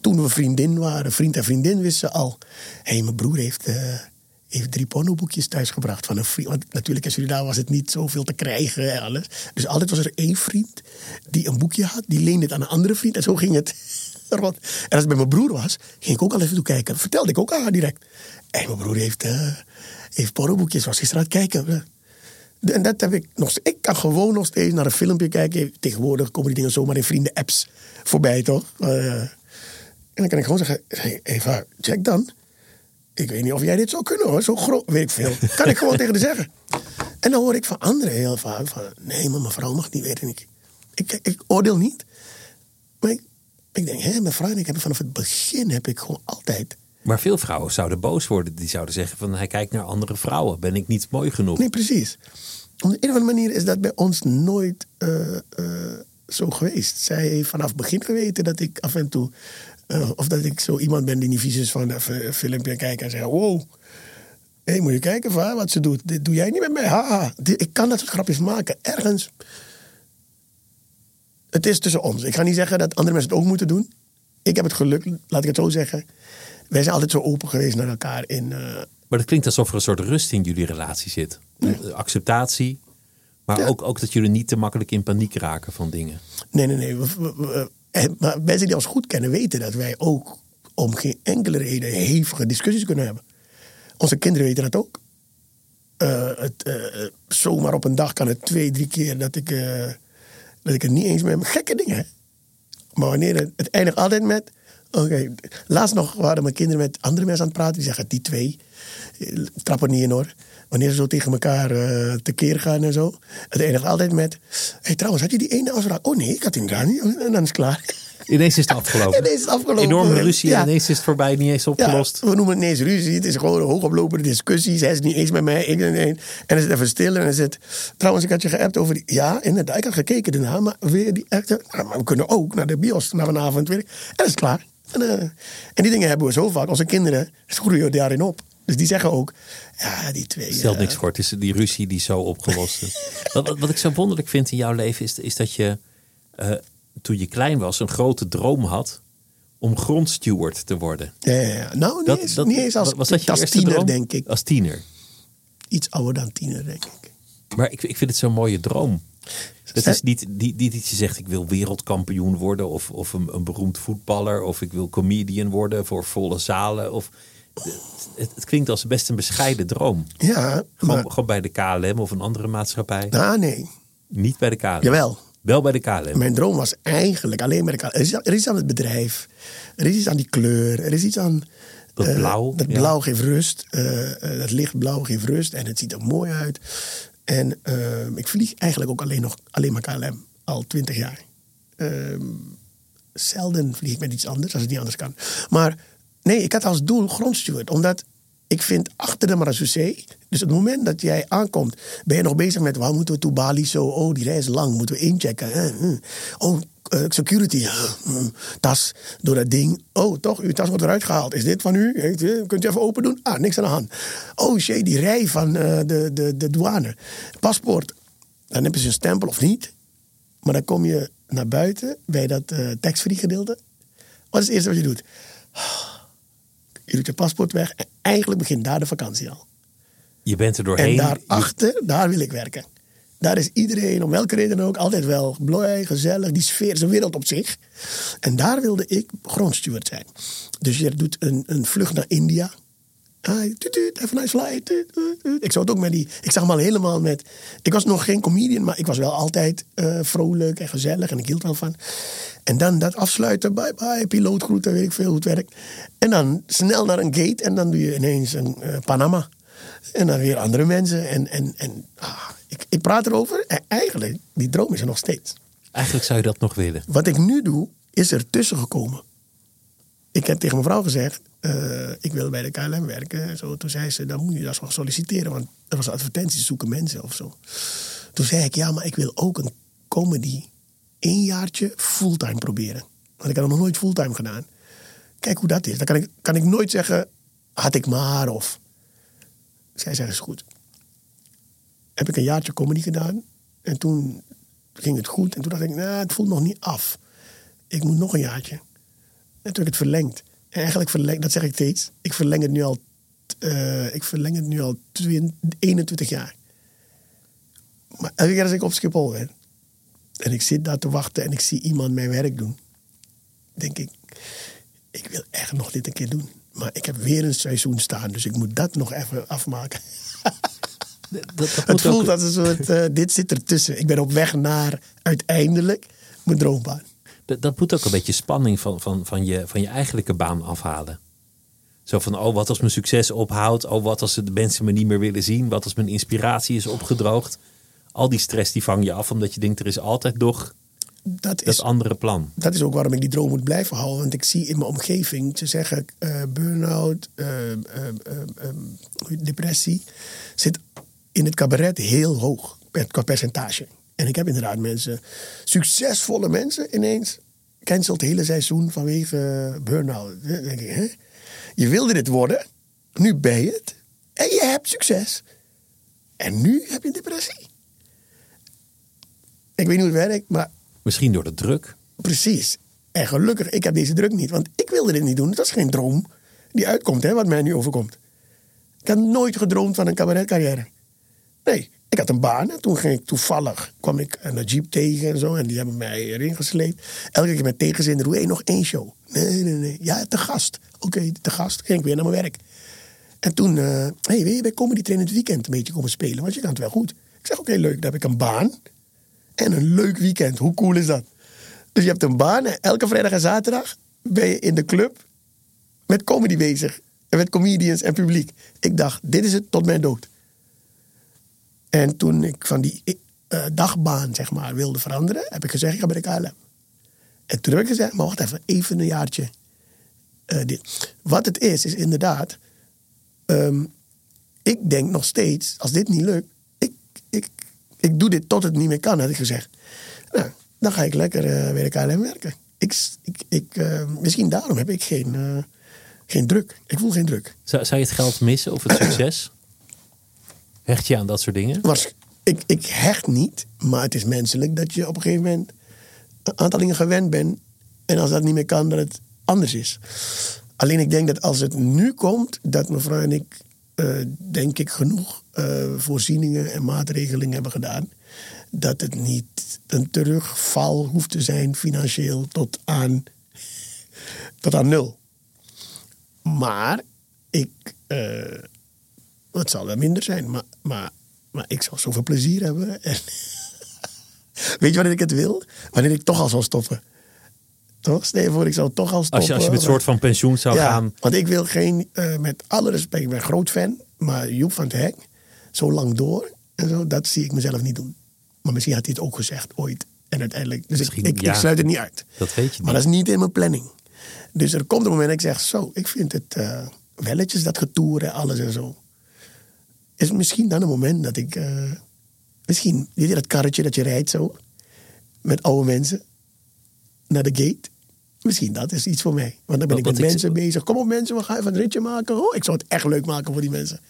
Toen we vriendin waren, vriend en vriendin, wisten ze al. Hé, hey, mijn broer heeft, uh, heeft drie pornoboekjes thuisgebracht van een vriend. Want natuurlijk in Suriname was het niet zoveel te krijgen en alles. Dus altijd was er één vriend die een boekje had. Die leende het aan een andere vriend. En zo ging het rond. En als het bij mijn broer was, ging ik ook al even toe kijken. vertelde ik ook aan haar direct. En mijn broer heeft, uh, heeft pornoboekjes. Was gisteren aan het kijken. En dat heb ik nog Ik kan gewoon nog steeds naar een filmpje kijken. Tegenwoordig komen die dingen zomaar in vrienden-apps voorbij, toch? Uh, en dan kan ik gewoon zeggen: hey, Eva, check dan. Ik weet niet of jij dit zou kunnen hoor. Zo groot, weet ik veel. Kan ik gewoon tegen haar zeggen. En dan hoor ik van anderen heel vaak: van, nee, maar mijn vrouw mag niet weten. Ik, ik, ik oordeel niet. Maar ik, ik denk: hé, mijn vrouw en ik hebben vanaf het begin heb ik gewoon altijd. Maar veel vrouwen zouden boos worden. Die zouden zeggen: van hij kijkt naar andere vrouwen. Ben ik niet mooi genoeg? Nee, precies. Op een of andere manier is dat bij ons nooit uh, uh, zo geweest. Zij heeft vanaf het begin geweten dat ik af en toe... Uh, of dat ik zo iemand ben die niet vies is van even een filmpje kijken en zeggen... Wow, hé, hey, moet je kijken van wat ze doet. Dit doe jij niet met mij. Haha. Ik kan dat grapjes maken. Ergens... Het is tussen ons. Ik ga niet zeggen dat andere mensen het ook moeten doen. Ik heb het geluk, laat ik het zo zeggen. Wij zijn altijd zo open geweest naar elkaar in... Maar het klinkt alsof er een soort rust in jullie relatie zit. Acceptatie, maar ook, ook dat jullie niet te makkelijk in paniek raken van dingen. Nee, nee, nee. Eh, maar mensen die ons goed kennen weten dat wij ook om geen enkele reden hevige discussies kunnen hebben. Onze kinderen weten dat ook. Uh, het, uh, zomaar op een dag kan het twee, drie keer dat ik, uh, dat ik het niet eens met gekke dingen. Hè? Maar wanneer het, het eindigt altijd met. Oké, laatst nog waren mijn kinderen met andere mensen aan het praten. Die zeggen die twee trap er niet in hoor. Wanneer ze zo tegen elkaar uh, tekeer gaan en zo. Het eindigt altijd met... hey, trouwens, had je die ene afspraak? Oh nee, ik had die inderdaad niet. En dan is het klaar. Ineens is het afgelopen. Ineens is het afgelopen. Enorme ruzie ja. en ineens is het voorbij, niet eens opgelost. Ja, we noemen het niet eens ruzie. Het is gewoon een hoogoplopende discussie. Hij is niet eens met mij. Ik, en, en dan is het even stil en dan zit... Trouwens, ik had je geappt over die... Ja, inderdaad. Ik had gekeken daarna, maar weer die echte... Nou, maar we kunnen ook naar de bios naar vanavond weer. En dan is het klaar. En, uh, en die dingen hebben we zo vaak. Onze kinderen groeien daarin op. Dus die zeggen ook, ja, die twee... Stelt niks voor, het is die ruzie die zo opgelost is. wat, wat, ik zo wonderlijk vind in jouw leven is, is dat je uh, toen je klein was een grote droom had om grondsteward te worden. Ja, ja, ja. nou niet, dat, eens, dat, niet eens als, was dat je als tiener, droom? denk ik. Als tiener? Iets ouder dan tiener, denk ik. Maar ik, ik vind het zo'n mooie droom. Het is niet, niet, niet iets je zegt, ik wil wereldkampioen worden of, of een, een beroemd voetballer of ik wil comedian worden voor volle zalen. Of, het, het, klinkt als best een bescheiden droom. Ja, gewoon, maar... gewoon bij de KLM of een andere maatschappij. Ah, nee. Niet bij de KLM. Jawel. Wel bij de KLM. Mijn droom was eigenlijk alleen bij de KLM. Er is, er is aan het bedrijf. Er is iets aan die kleur. Er is iets aan... Dat uh, blauw. Dat blauw geeft rust. Uh, uh, dat lichtblauw geeft rust. En het ziet er mooi uit. En ik vlieg eigenlijk ook alleen nog alleen maar KLM. Al twintig jaar. Ehm, zelden vlieg ik met iets anders als het niet anders kan. Maar Nee, ik had als doel grondsteward. Omdat ik vind achter de Marseillais, dus het moment dat jij aankomt, ben je nog bezig met waar moeten we toe Bali zo? Oh, die reis is lang, moeten we inchecken. Oh, uh, security, hm, tas door dat ding. Oh, toch, uw tas wordt eruit gehaald. Is dit van u? Kunt u even open doen? Ah, niks aan de hand. Oh shit, die rij van uh, de, de, de douane. Paspoort. Dan heb je een stempel of niet. Maar dan kom je naar buiten bij dat uh, tax-free gedeelte. Wat is het eerste wat je doet? je doet je paspoort weg. En eigenlijk begint daar de vakantie al. Je bent er doorheen. En daarachter, daar wil ik werken. Daar is iedereen, om welke reden ook, altijd wel blij, gezellig. Die sfeer is een wereld op zich. En daar wilde ik grondsteward zijn. Dus je doet een, een vlucht naar India. Hi, tuut, have a nice flight. Ik het ook met die. Ik zag hem al helemaal met. Ik was nog geen comedian, maar ik was wel altijd eh, vrolijk en gezellig en ik hield wel van. En dan dat afsluiten, bye bye, pilootgroeten, weet ik veel hoe het werkt. En dan snel naar een gate en dan doe je ineens een eh, Panama. En dan weer andere mensen. En, en, en ah, ik, ik praat erover. En eigenlijk, die droom is er nog steeds. Eigenlijk zou je dat nog willen. Wat ik nu doe, is er tussen gekomen. Ik heb tegen mijn vrouw gezegd, eh, ik wil bij de KLM werken. en Zo, toen zei ze, dan moet je dat wel solliciteren. Want er was advertenties, zoeken mensen of zo. Toen zei ik, ja, maar ik wil ook een comedy één jaartje fulltime proberen. Want ik had nog nooit fulltime gedaan. Kijk hoe dat is. Dan kan ik, kan ik nooit zeggen, had ik maar of... Zij zei, is goed. Heb ik een jaartje comedy gedaan. En toen ging het goed. En toen dacht ik, nou, het voelt nog niet af. Ik moet nog een jaartje. En toen heb ik het verlengd. En eigenlijk verlengd, dat zeg ik steeds. Ik verleng het nu al, eh, ik verleng het nu al 20 21 jaar. Maar elke keer als ik op Schiphol ben. En ik zit daar te wachten en ik zie iemand mijn werk doen. Denk ik, ik wil echt nog dit een keer doen. Maar ik heb weer een seizoen staan, dus ik moet dat nog even afmaken. Dat, dat Het voelt ook- als een soort, eh, dit zit ertussen. Ik ben op weg naar uiteindelijk mijn droombaan. Dat, dat moet ook een beetje spanning van, van, van, je, van je eigenlijke baan afhalen. Zo van, oh, wat als mijn succes ophoudt? Oh, wat als de mensen me niet meer willen zien? Wat als mijn inspiratie is opgedroogd? Al die stress die vang je af, omdat je denkt, er is altijd nog Dat dat is, andere plan. dat is ook waarom ik die droom moet blijven houden. Want ik zie in mijn omgeving, ze zeggen eh burn-out, eh, depressie, zit in het cabaret heel hoog qua percentage. En ik heb inderdaad mensen, succesvolle mensen ineens, cancelt het hele seizoen vanwege eh, burn-out. Denk ik, hè? Je wilde dit worden, nu ben je het en je hebt succes. En nu heb je depressie. Ik weet niet hoe het werkt, maar Misschien door de druk. Precies. En gelukkig, ik heb deze druk niet. Want ik wilde dit niet doen. Dat is geen droom die uitkomt, hè, wat mij nu overkomt. Ik had nooit gedroomd van een cabaretcarrière. Nee, ik had een baan. En toen ging ik toevallig, kwam ik een Najib tegen en zo. En die hebben mij erin gesleept. Elke keer met tegenzin, doe nog één show. Nee, nee, nee. Ja, te gast. Oké, te gast. Ging ik weer naar mijn werk. En toen, eh hey, wil je bij Comedy Train in het weekend een beetje komen spelen? Want je kan het wel goed. Ik zeg, oké, leuk. Dan heb ik een baan. En een leuk weekend. Hoe cool is dat? Dus je hebt een baan en elke vrijdag en zaterdag ben je in de club met comedy bezig. En met comedians en publiek. Ik dacht, dit is het tot mijn dood. En toen ik van die eh, dagbaan, zeg maar, wilde veranderen, heb ik gezegd, ik ga bij de KLM. En toen heb ik gezegd, maar wacht even, even een jaartje. eh, dit. Wat het is, is inderdaad, ehm, ik denk nog steeds, als dit niet lukt, ik, ik, ik doe dit tot het niet meer kan, had ik gezegd. Nou, dan ga ik lekker eh, bij de KLM werken. Ik, ik, ik, eh, misschien daarom heb ik geen, geen druk. Ik voel geen druk. Zou, zou je het geld missen of het succes? Hecht je aan dat soort dingen? Waars- ik, ik hecht niet, maar het is menselijk dat je op een gegeven moment een aantal dingen gewend bent. En als dat niet meer kan, dat het anders is. Alleen ik denk dat als het nu komt, dat mevrouw en ik, eh, denk ik, genoeg eh, voorzieningen en maatregelingen hebben gedaan. Dat het niet een terugval hoeft te zijn financieel tot aan, tot aan nul. Maar ik, eh, het zal wel minder zijn, maar, maar, maar ik zal zoveel plezier hebben. En Weet je wanneer ik het wil? Wanneer ik toch al zal stoppen. Toch? Stel voor, ik zou toch al stoppen. Als je, als je met soort van pensioen zou ja, gaan. want ik wil geen, eh, met alle respect, ik ben groot fan, maar Joep van het Hek, zo lang door en zo, dat zie ik mezelf niet doen. Maar misschien had hij het ook gezegd ooit. En uiteindelijk, dus ik, ik, ja. ik sluit het niet uit. Dat weet je Maar niet. dat is niet in mijn planning. Dus er komt een moment dat ik zeg, zo, ik vind het eh welletjes, dat getoer en alles en zo. Is misschien dan een moment dat ik, eh, misschien, weet je dat karretje dat je rijdt zo, met oude mensen, naar de gate. Misschien dat is iets voor mij. Want dan ben Wat- ik met ik- mensen bezig. Kom op mensen, we gaan even een ritje maken. Oh, ik zou het echt leuk maken voor die mensen.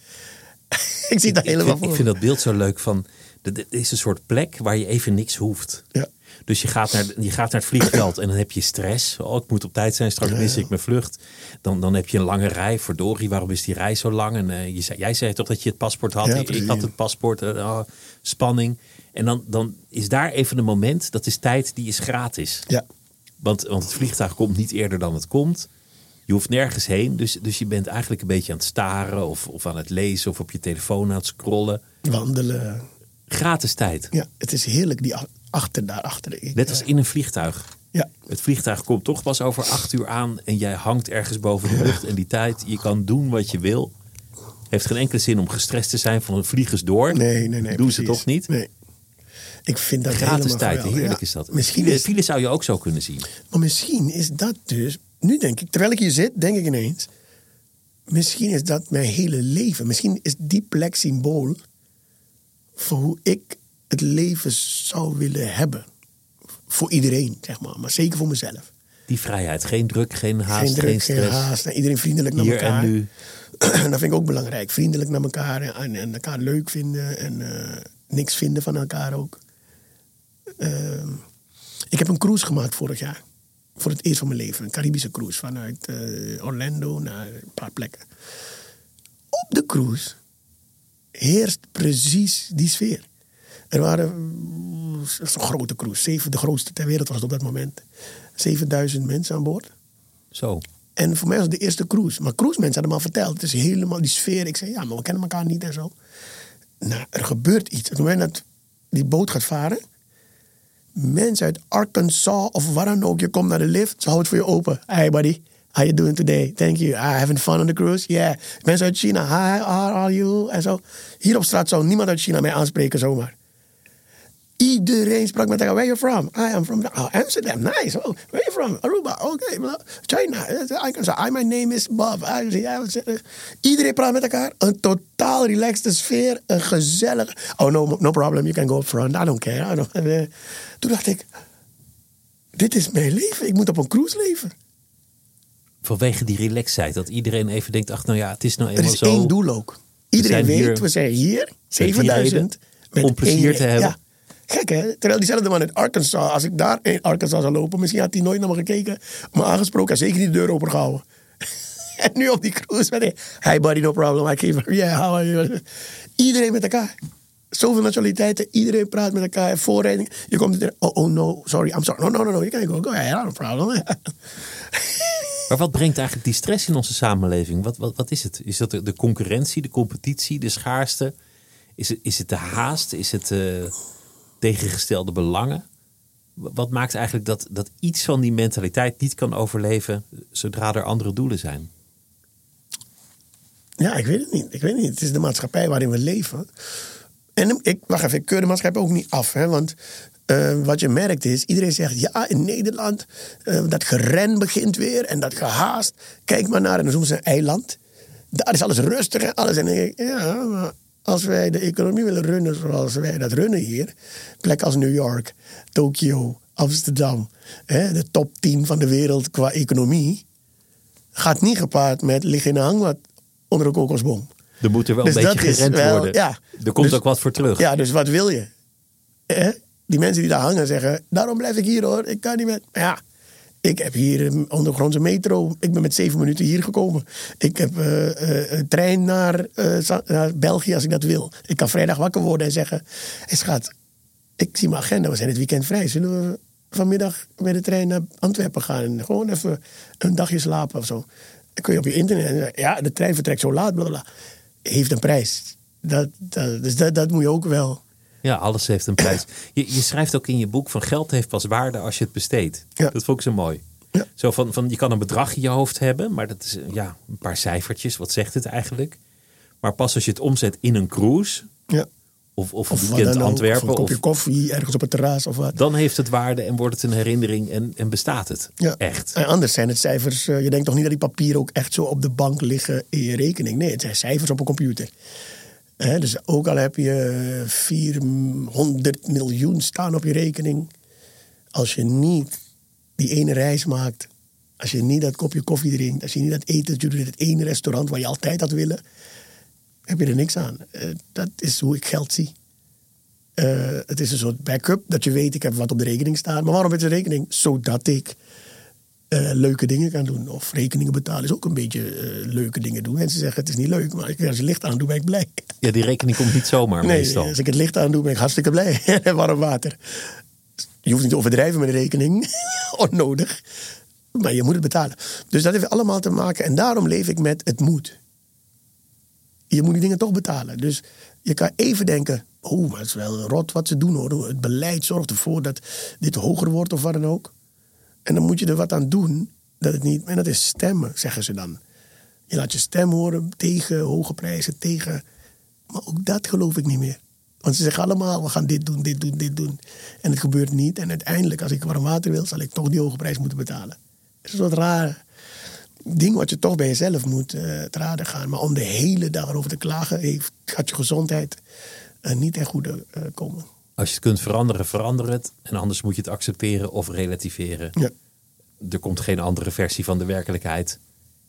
ik zie dat Ik helemaal vind, voor ik vind dat beeld zo leuk van. Dit is een soort plek waar je even niks hoeft. Ja. Dus je gaat, naar, je gaat naar het vliegveld en dan heb je stress. Oh, ik moet op tijd zijn, straks mis ik mijn vlucht. Dan, dan heb je een lange rij. Verdorie, waarom is die rij zo lang? En, eh, je zei, jij zei toch dat je het paspoort had? Ja, ik, had het paspoort. eh, oh, spanning. En dan, dan is daar even een moment, dat is tijd die is gratis. Ja. Want, want het vliegtuig komt niet eerder dan het komt. Je hoeft nergens heen, dus, dus je bent eigenlijk een beetje aan het staren of, of aan het lezen of op je telefoon aan het scrollen. Wandelen. Gratis tijd. Ja, het is heerlijk, die achter daarachter. Ik, Net als eh, in een vliegtuig. Ja, Het vliegtuig komt toch pas over acht uur aan en jij hangt ergens boven de lucht. En die tijd, je kan doen wat je wil. Heeft geen enkele zin om gestrest te zijn van vliegers door. nee, nee, nee. Doen ze toch niet? Nee. Ik vind dat Gratis tijd, geweldig. heerlijk Ja. is dat. Misschien file, is, file zou je ook zo kunnen zien. maar misschien is dat dus... Nu denk ik, terwijl ik hier zit, denk ik ineens... Misschien is dat mijn hele leven. Misschien is die plek symbool... voor hoe ik het leven zou willen hebben. Voor iedereen, zeg maar. Maar zeker voor mezelf. Die vrijheid, geen druk, geen haast, geen druk, geen, stress. haast. Nou, Iedereen vriendelijk naar Hier elkaar. en nu. dat vind ik ook belangrijk. Vriendelijk naar elkaar en, en elkaar leuk vinden en eh, niks vinden van elkaar ook. Ehm, ik heb een cruise gemaakt vorig jaar. Voor het eerst van mijn leven. Een Caribische cruise vanuit eh, Orlando naar een paar plekken. Op de cruise heerst precies die sfeer. Er waren, mm, een grote cruise, zeven, de grootste ter wereld was het op dat moment. 7000 mensen aan boord. Zo. En voor mij was het de eerste cruise. Maar cruise mensen hadden me al verteld. Het is helemaal die sfeer. Ik zei, ja, maar we kennen elkaar niet en zo. Nou, er gebeurt iets. Op het moment dat die boot gaat varen... Mensen uit Arkansas of waar dan ook. Je komt naar de lift, ze houden het voor je open. Hey buddy, how you doing today? Thank you. Ah, having fun on the cruise? Yeah. Mensen uit China, hi, how are you? En zo. Hier op straat zou niemand uit China mij aanspreken zomaar. Iedereen sprak met elkaar. Where you from? I am from oh, Amsterdam. Nice. Oh, where you from? Aruba. Okay. China. I can say, my name is Bob. Uh, Iedereen praat met elkaar. Een totaal relaxed sfeer. Een gezellig. Oh, no, no problem. You can go up front. I don't care. I don't, eh, toen dacht ik, dit is mijn leven. Ik moet op een cruise leven. Vanwege die relaxedheid. Dat iedereen even denkt, ach nou ja, het is nou Er eenmaal is zo. één doel ook. Iedereen weet, hier- we zijn hier, reden 7000. met om plezier te hebben. Ja. Gek hè? Terwijl diezelfde man uit Arkansas, als ik daar in Arkansas zou lopen, misschien had hij nooit naar me gekeken, me aangesproken en zeker niet de deur opengehouden. en nu op die cruise met hij, hi buddy, no problem, I keep, yeah, how are you? Iedereen met elkaar. Zoveel nationaliteiten, iedereen praat met elkaar, voorrijding. Je komt er, oh, oh no, sorry, I'm sorry. No, no, no, no, you can go, go ahead, no problem. Maar wat brengt eigenlijk die stress in onze samenleving? Wat, wat, wat is het? Is dat de, de concurrentie, de competitie, de schaarste? Is het, is het de haast? Is het eh, tegengestelde belangen? Wa- Wat maakt eigenlijk dat, dat iets van die mentaliteit niet kan overleven zodra er andere doelen zijn? Ja, ik weet het niet. Ik weet het niet. Het is de maatschappij waarin we leven. En ik, wacht even, ik keur de maatschappij ook niet af. Hè, want eh, wat je merkt is, iedereen zegt ja, in Nederland, eh, dat geren begint weer en dat gehaast. Kijk maar naar, en dan eiland. Daar is alles rustig en alles. En ja, als wij de economie willen runnen zoals wij dat runnen hier, plekken als New York, Tokio, Amsterdam, hè, de top 10 van de wereld qua economie, gaat niet gepaard met liggen in een hangmat onder een kokosboom. Er moet er wel Dus een beetje dat is gerend wel- worden. ja. Er komt Dus- ook wat voor terug. Ja, dus wat wil je? Eh? Die mensen die daar hangen zeggen, daarom blijf ik hier hoor, ik kan niet met. Ja, ik heb hier een ondergrondse metro. Ik ben met zeven minuten hier gekomen. Ik heb eh, eh, een trein naar, eh, België als ik dat wil. Ik kan vrijdag wakker worden en zeggen, hey, schat, ik zie mijn agenda, we zijn het weekend vrij. Zullen we vanmiddag met de trein naar Antwerpen gaan en gewoon even een dagje slapen of zo? Dan kun je op je internet en zeggen, ja, de trein vertrekt zo laat, bla, bla. Heeft een prijs. Dat, dat, dus dat, dat moet je ook wel. Ja, alles heeft een prijs. Je, je schrijft ook in je boek van geld heeft pas waarde als je het besteedt. Ja. Dat vond ik zo mooi. Ja. Zo van, van, je kan een bedrag in je hoofd hebben, maar dat is ja, een paar cijfertjes. Wat zegt het eigenlijk? Maar pas als je het omzet in een cruise Ja. of, of, Of weekend Antwerpen, Of een kopje of, koffie ergens op het terras of wat. dan heeft het waarde en wordt het een herinnering en, en bestaat het. Ja. Echt. En anders zijn het cijfers. eh, je denkt toch niet dat die papieren ook echt zo op de bank liggen in je rekening. Nee, het zijn cijfers op een computer. Dus ook al heb je 400 miljoen staan op je rekening. Als je niet die ene reis maakt. Als je niet dat kopje koffie drinkt. Als je niet dat eten doet in het ene restaurant waar je altijd had willen. Heb je er niks aan. Eh, dat is hoe ik geld zie. Eh, het is een soort backup dat je weet, ik heb wat op de rekening staan. Maar waarom is de rekening? Zodat ik eh, leuke dingen kan doen. Of rekeningen betalen is ook een beetje eh, leuke dingen doen. Mensen zeggen het is niet leuk, maar als ik het licht aan doe, ben ik blij. Ja, die rekening komt niet zomaar Nee, meestal. als ik het licht aan doe, ben ik hartstikke blij. Warm water. Je hoeft niet te overdrijven met de rekening. Onnodig. Maar je moet het betalen. Dus dat heeft allemaal te maken. En daarom leef ik met het moet. Je moet die dingen toch betalen. Dus je kan even denken... Oh, het is wel rot wat ze doen hoor. Het beleid zorgt ervoor dat dit hoger wordt of wat dan ook. En dan moet je er wat aan doen. Dat het niet... En dat is stemmen, zeggen ze dan. Je laat je stem horen tegen hoge prijzen, tegen... Maar ook dat geloof ik niet meer. Want ze zeggen allemaal, we gaan dit doen, dit doen, dit doen. En het gebeurt niet. En uiteindelijk, als ik warm water wil, zal ik toch die hoge prijs moeten betalen. Het is een soort raar ding wat je toch bij jezelf moet te raden gaan. Maar om de hele dag erover te klagen, heeft, gaat je gezondheid eh, niet ten goede eh, komen. Als je het kunt veranderen, verander het. En anders moet je het accepteren of relativeren. Ja. Er komt geen andere versie van de werkelijkheid.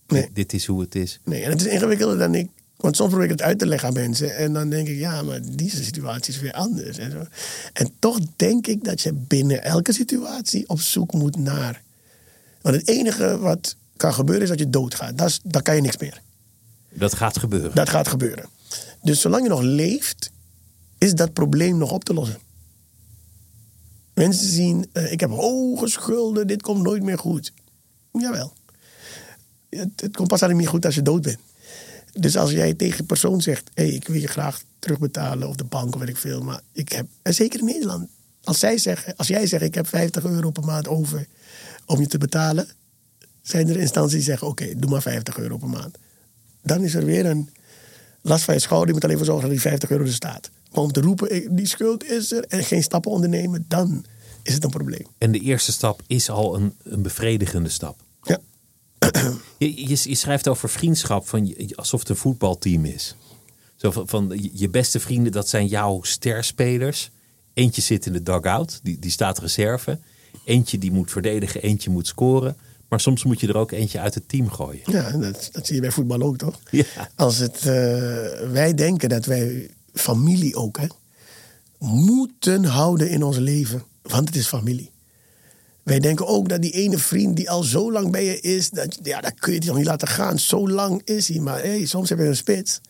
Nee. Dit is hoe het is. Nee, en het is ingewikkelder dan ik. Want soms probeer ik het uit te leggen aan mensen. En dan denk ik, ja, maar deze situatie is weer anders. En, zo. en toch denk ik dat je binnen elke situatie op zoek moet naar. Want het enige wat kan gebeuren is dat je doodgaat. Dat is, kan je niks meer. Dat gaat gebeuren. Dat gaat gebeuren. Dus zolang je nog leeft, is dat probleem nog op te lossen. Mensen zien, eh, ik heb hoge schulden, dit komt nooit meer goed. Jawel. Het, het komt pas alleen meer goed als je dood bent. Dus als jij tegen een persoon zegt, hey, ik wil je graag terugbetalen, of de bank of weet ik veel, maar ik heb, en zeker in Nederland, als, zij zeggen, als jij zegt, ik heb 50 euro per maand over om je te betalen, zijn er instanties die zeggen, oké, doe maar 50 euro per maand. Dan is er weer een last van je schouder. Je moet alleen voor zorgen dat die 50 euro er staat. Maar om te roepen, die schuld is er en geen stappen ondernemen, dan is het een probleem. En de eerste stap is al een, een bevredigende stap. Ja, Je, je, je schrijft over vriendschap van, alsof het een voetbalteam is. Zo van, van je- je beste vrienden, dat zijn jouw sterspelers. Eentje zit in de dugout, die, die staat reserve. Eentje die moet verdedigen, eentje moet scoren. Maar soms moet je er ook eentje uit het team gooien. ja dat, dat zie je bij voetbal ook, toch? Ja. Als het, eh, wij denken dat wij familie ook hè, moeten houden in ons leven. Want het is familie. Wij denken ook dat die ene vriend die al zo lang bij je is, dat, ja, dat kun je toch niet laten gaan. Zo lang is hij. Maar hey, soms heb je een spits.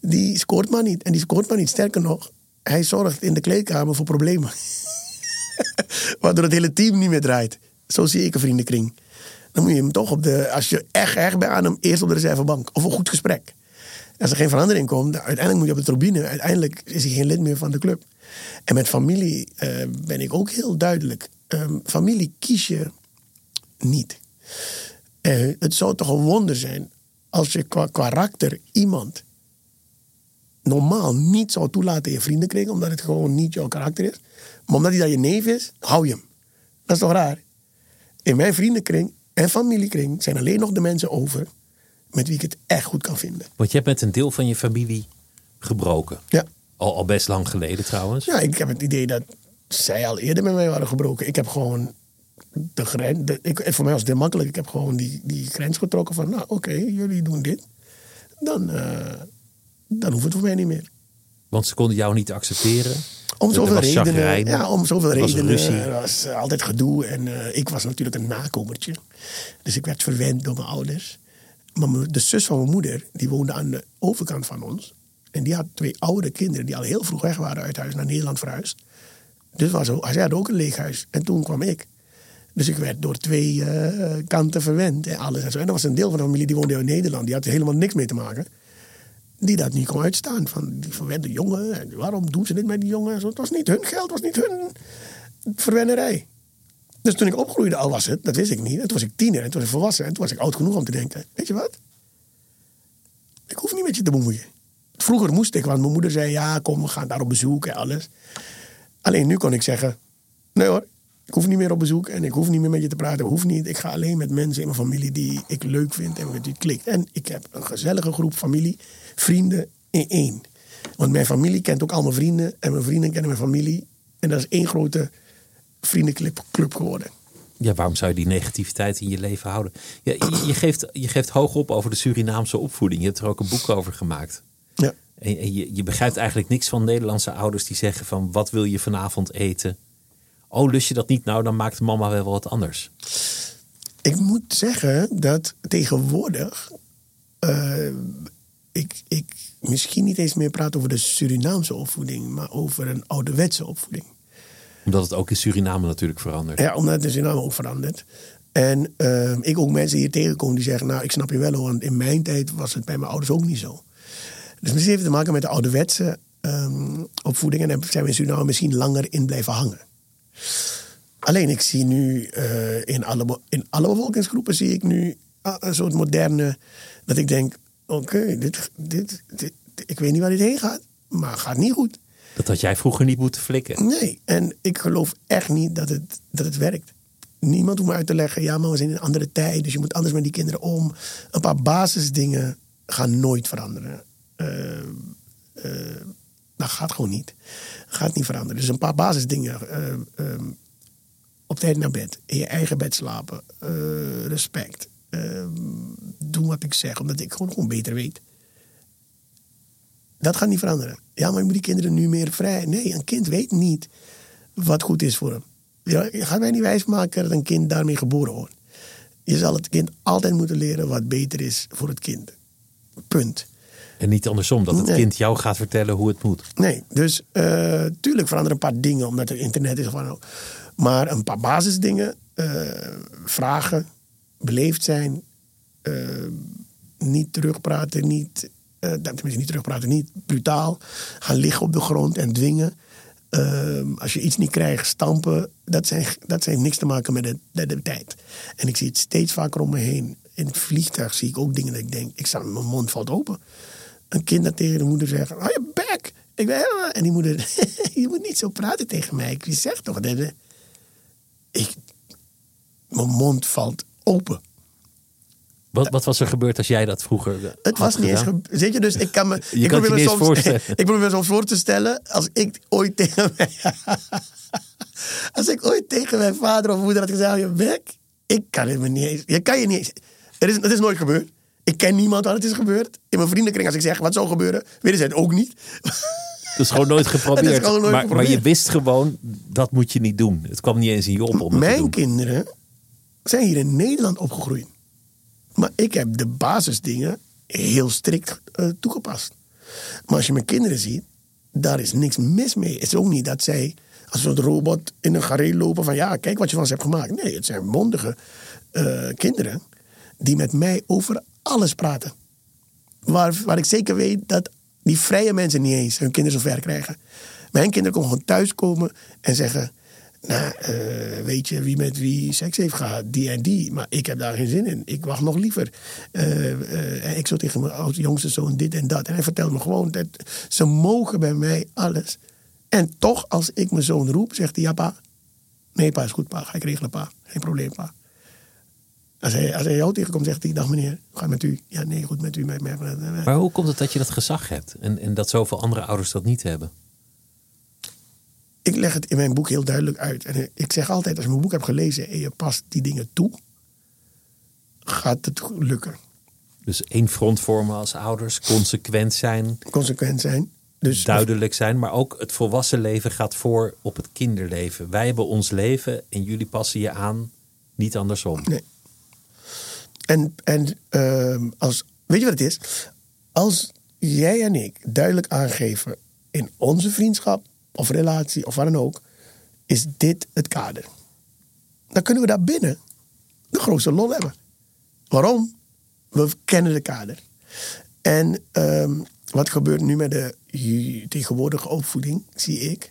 Die scoort maar niet. En die scoort maar niet. Sterker nog, hij zorgt in de kleedkamer voor problemen. Waardoor het hele team niet meer draait. Zo zie ik een vriendenkring. Dan moet je hem toch op de, als je echt erg bent aan hem, eerst op de reservebank. Of een goed gesprek. Als er geen verandering komt, uiteindelijk moet je op de tribune. Uiteindelijk is hij geen lid meer van de club. En met familie eh, ben ik ook heel duidelijk. Ehm, familie kies je niet. Eh, het zou toch een wonder zijn als je qua karakter iemand normaal niet zou toelaten je vriendenkring, omdat het gewoon niet jouw karakter is. Maar omdat hij dan je neef is, hou je hem. Dat is toch raar? In mijn vriendenkring en familiekring zijn alleen nog de mensen over met wie ik het echt goed kan vinden. Want je hebt met een deel van je familie gebroken. Ja, Al, al best lang geleden trouwens. ja ik heb het idee dat zij al eerder met mij waren gebroken. Ik heb gewoon de grens. de- ik, voor mij was het heel makkelijk. Ik heb gewoon die, die grens getrokken van, nou oké, jullie doen dit. Dan, eh, dan hoeft het voor mij niet meer. Want ze konden jou niet accepteren. Om Er zoveel was redenen. Ja, om zoveel er was redenen. ruzie. Er was altijd gedoe. En eh, ik was natuurlijk een nakomertje. Dus ik werd verwend door mijn ouders. Maar de zus van mijn moeder, die woonde aan de overkant van ons. En die had twee oude kinderen die al heel vroeg weg waren uit huis naar Nederland verhuisd. Dus was zij had ook een leeg huis. En toen kwam ik. Dus ik werd door twee eh, kanten verwend en alles en zo. En er was een deel van de familie die woonde in Nederland. Die had er helemaal niks mee te maken die dat niet kon uitstaan. Van die verwende jongen, en waarom doen ze dit met die jongen? Het was niet hun geld, het was niet hun verwennerij. Dus toen ik opgroeide, al was het, dat wist ik niet. En toen was ik tiener en toen was ik volwassen. En toen was ik oud genoeg om te denken, weet je wat? Ik hoef niet met je te bemoeien. Vroeger moest ik, want mijn moeder zei, ja kom, we gaan daar op bezoek en alles. Alleen nu kon ik zeggen, nee hoor, ik hoef niet meer op bezoek en ik hoef niet meer met je te praten. Hoef niet. Ik ga alleen met mensen in mijn familie die ik leuk vind en met het klikt. En ik heb een gezellige groep familie, vrienden in één. Want mijn familie kent ook al mijn vrienden en mijn vrienden kennen mijn familie. En dat is één grote vriendenclub club geworden. Ja, waarom zou je die negativiteit in je leven houden? Ja, je, je, geeft, je geeft hoog op over de Surinaamse opvoeding. Je hebt er ook een boek over gemaakt. Ja. En, en je, je begrijpt eigenlijk niks van Nederlandse ouders die zeggen van... wat wil je vanavond eten? Oh, lust je dat niet? Nou, dan maakt mama wel wat anders. Ik moet zeggen dat tegenwoordig eh, ik, ik misschien niet eens meer praat over de Surinaamse opvoeding, maar over een ouderwetse opvoeding. Omdat het ook in Suriname natuurlijk verandert. Ja, omdat het in Suriname ook verandert. En uh, ik ook mensen hier tegenkom die zeggen, nou ik snap je wel hoor, want in mijn tijd was het bij mijn ouders ook niet zo. Dus misschien heeft het te maken met de ouderwetse um, opvoeding en daar zijn we in Suriname misschien langer in blijven hangen. Alleen ik zie nu uh, in, alle, in alle bevolkingsgroepen zie ik nu uh, een soort moderne, dat ik denk, oké, dit, dit, dit, ik weet niet waar dit heen gaat, maar gaat niet goed. Dat had jij vroeger niet moeten flikken. Nee, en ik geloof echt niet dat het, dat het werkt. Niemand hoeft me uit te leggen, ja, maar we zijn in een andere tijd, dus je moet anders met die kinderen om. Een paar basisdingen gaan nooit veranderen. Uh, uh, dat gaat gewoon niet. Gaat niet veranderen. Dus een paar basisdingen. Um, op tijd naar bed. In je eigen bed slapen. respect. Ehm, doen wat ik zeg, omdat ik gewoon, gewoon beter weet. Dat gaat niet veranderen. Ja, maar je moet die kinderen nu meer vrij. Nee, een kind weet niet wat goed is voor hem. Ja, je gaat mij niet wijsmaken dat een kind daarmee geboren wordt. Je zal het kind altijd moeten leren wat beter is voor het kind. Punt. En niet andersom, dat het Nee. kind jou gaat vertellen hoe het moet. Nee, dus eh, tuurlijk veranderen een paar dingen omdat er internet is. ook. Maar een paar basisdingen, eh, vragen, beleefd zijn, eh, niet terugpraten, niet, eh, tenminste niet terugpraten, niet brutaal. Gaan liggen op de grond en dwingen. Eh, als je iets niet krijgt, stampen. Dat, zijn, dat heeft niks te maken met de, de tijd. En ik zie het steeds vaker om me heen. In het vliegtuig zie ik ook dingen dat ik denk, ik sta, mijn mond valt open. Een kind dat tegen de moeder zegt, hou je. Ik ben, en die moeder, je moet niet zo praten tegen mij. Ik zeg toch, ik, mijn mond valt open. Wat, wat was er gebeurd als jij dat vroeger Het was niet eens. gedaan? ge- Weet je, dus ik kan me. Je ik kan het je probeer me eens soms, ik probeer me soms voor te stellen. Als ik ooit tegen als ik ooit tegen mijn vader of moeder had gezegd: "Hou je bek. Ik kan het me niet eens. Je kan je niet eens. Het is, het is nooit gebeurd. Ik ken niemand waar het is gebeurd. In mijn vriendenkring, als ik zeg wat zou gebeuren, weten zij het ook niet. Het is gewoon nooit geprobeerd. Gewoon nooit maar, maar je geprobeerd. wist gewoon, dat moet je niet doen. Het kwam niet eens in je op om Mijn kinderen zijn hier in Nederland opgegroeid. Maar ik heb de basisdingen heel strikt eh, toegepast. Maar als je mijn kinderen ziet, daar is niks mis mee. Het is ook niet dat zij als een robot in een gareel lopen van ja, kijk wat je van ze hebt gemaakt. Nee, het zijn mondige eh, kinderen die met mij over alles praten. Waar, waar ik zeker weet dat die vrije mensen niet eens hun kinderen zo ver krijgen. Mijn kinderen komen gewoon thuiskomen en zeggen... Nou, eh, weet je wie met wie seks heeft gehad? Die en die. Maar ik heb daar geen zin in. Ik wacht nog liever. Ik zo tegen mijn jongste zoon dit en dat. En hij vertelt me gewoon dat ze mogen bij mij alles. En toch, als ik mijn zoon roep, zegt hij... Ja, pa. Nee, pa, is goed, pa. Ga ik regelen, pa. Geen probleem, pa. Als hij, als hij jou tegenkomt, zegt hij... Dag meneer, gaat met u? Ja, nee, goed met u. Met- Maar hoe komt het dat je dat gezag hebt? En, en dat zoveel andere ouders dat niet hebben? Ik leg het in mijn boek heel duidelijk uit. En ik zeg altijd, als je mijn boek hebt gelezen en je past die dingen toe, gaat het lukken. Dus één front vormen als ouders, consequent zijn, Consequent zijn. Dus duidelijk zijn. Maar ook het volwassen leven gaat voor op het kinderleven. Wij hebben ons leven en jullie passen je aan, niet andersom. Nee. En, en ehm, als, weet je wat het is? Als jij en ik duidelijk aangeven in onze vriendschap of relatie of wat dan ook, is dit het kader. Dan kunnen we daar binnen de grootste lol hebben. Waarom? We kennen de kader. En ehm, wat gebeurt nu met de tegenwoordige opvoeding, zie ik,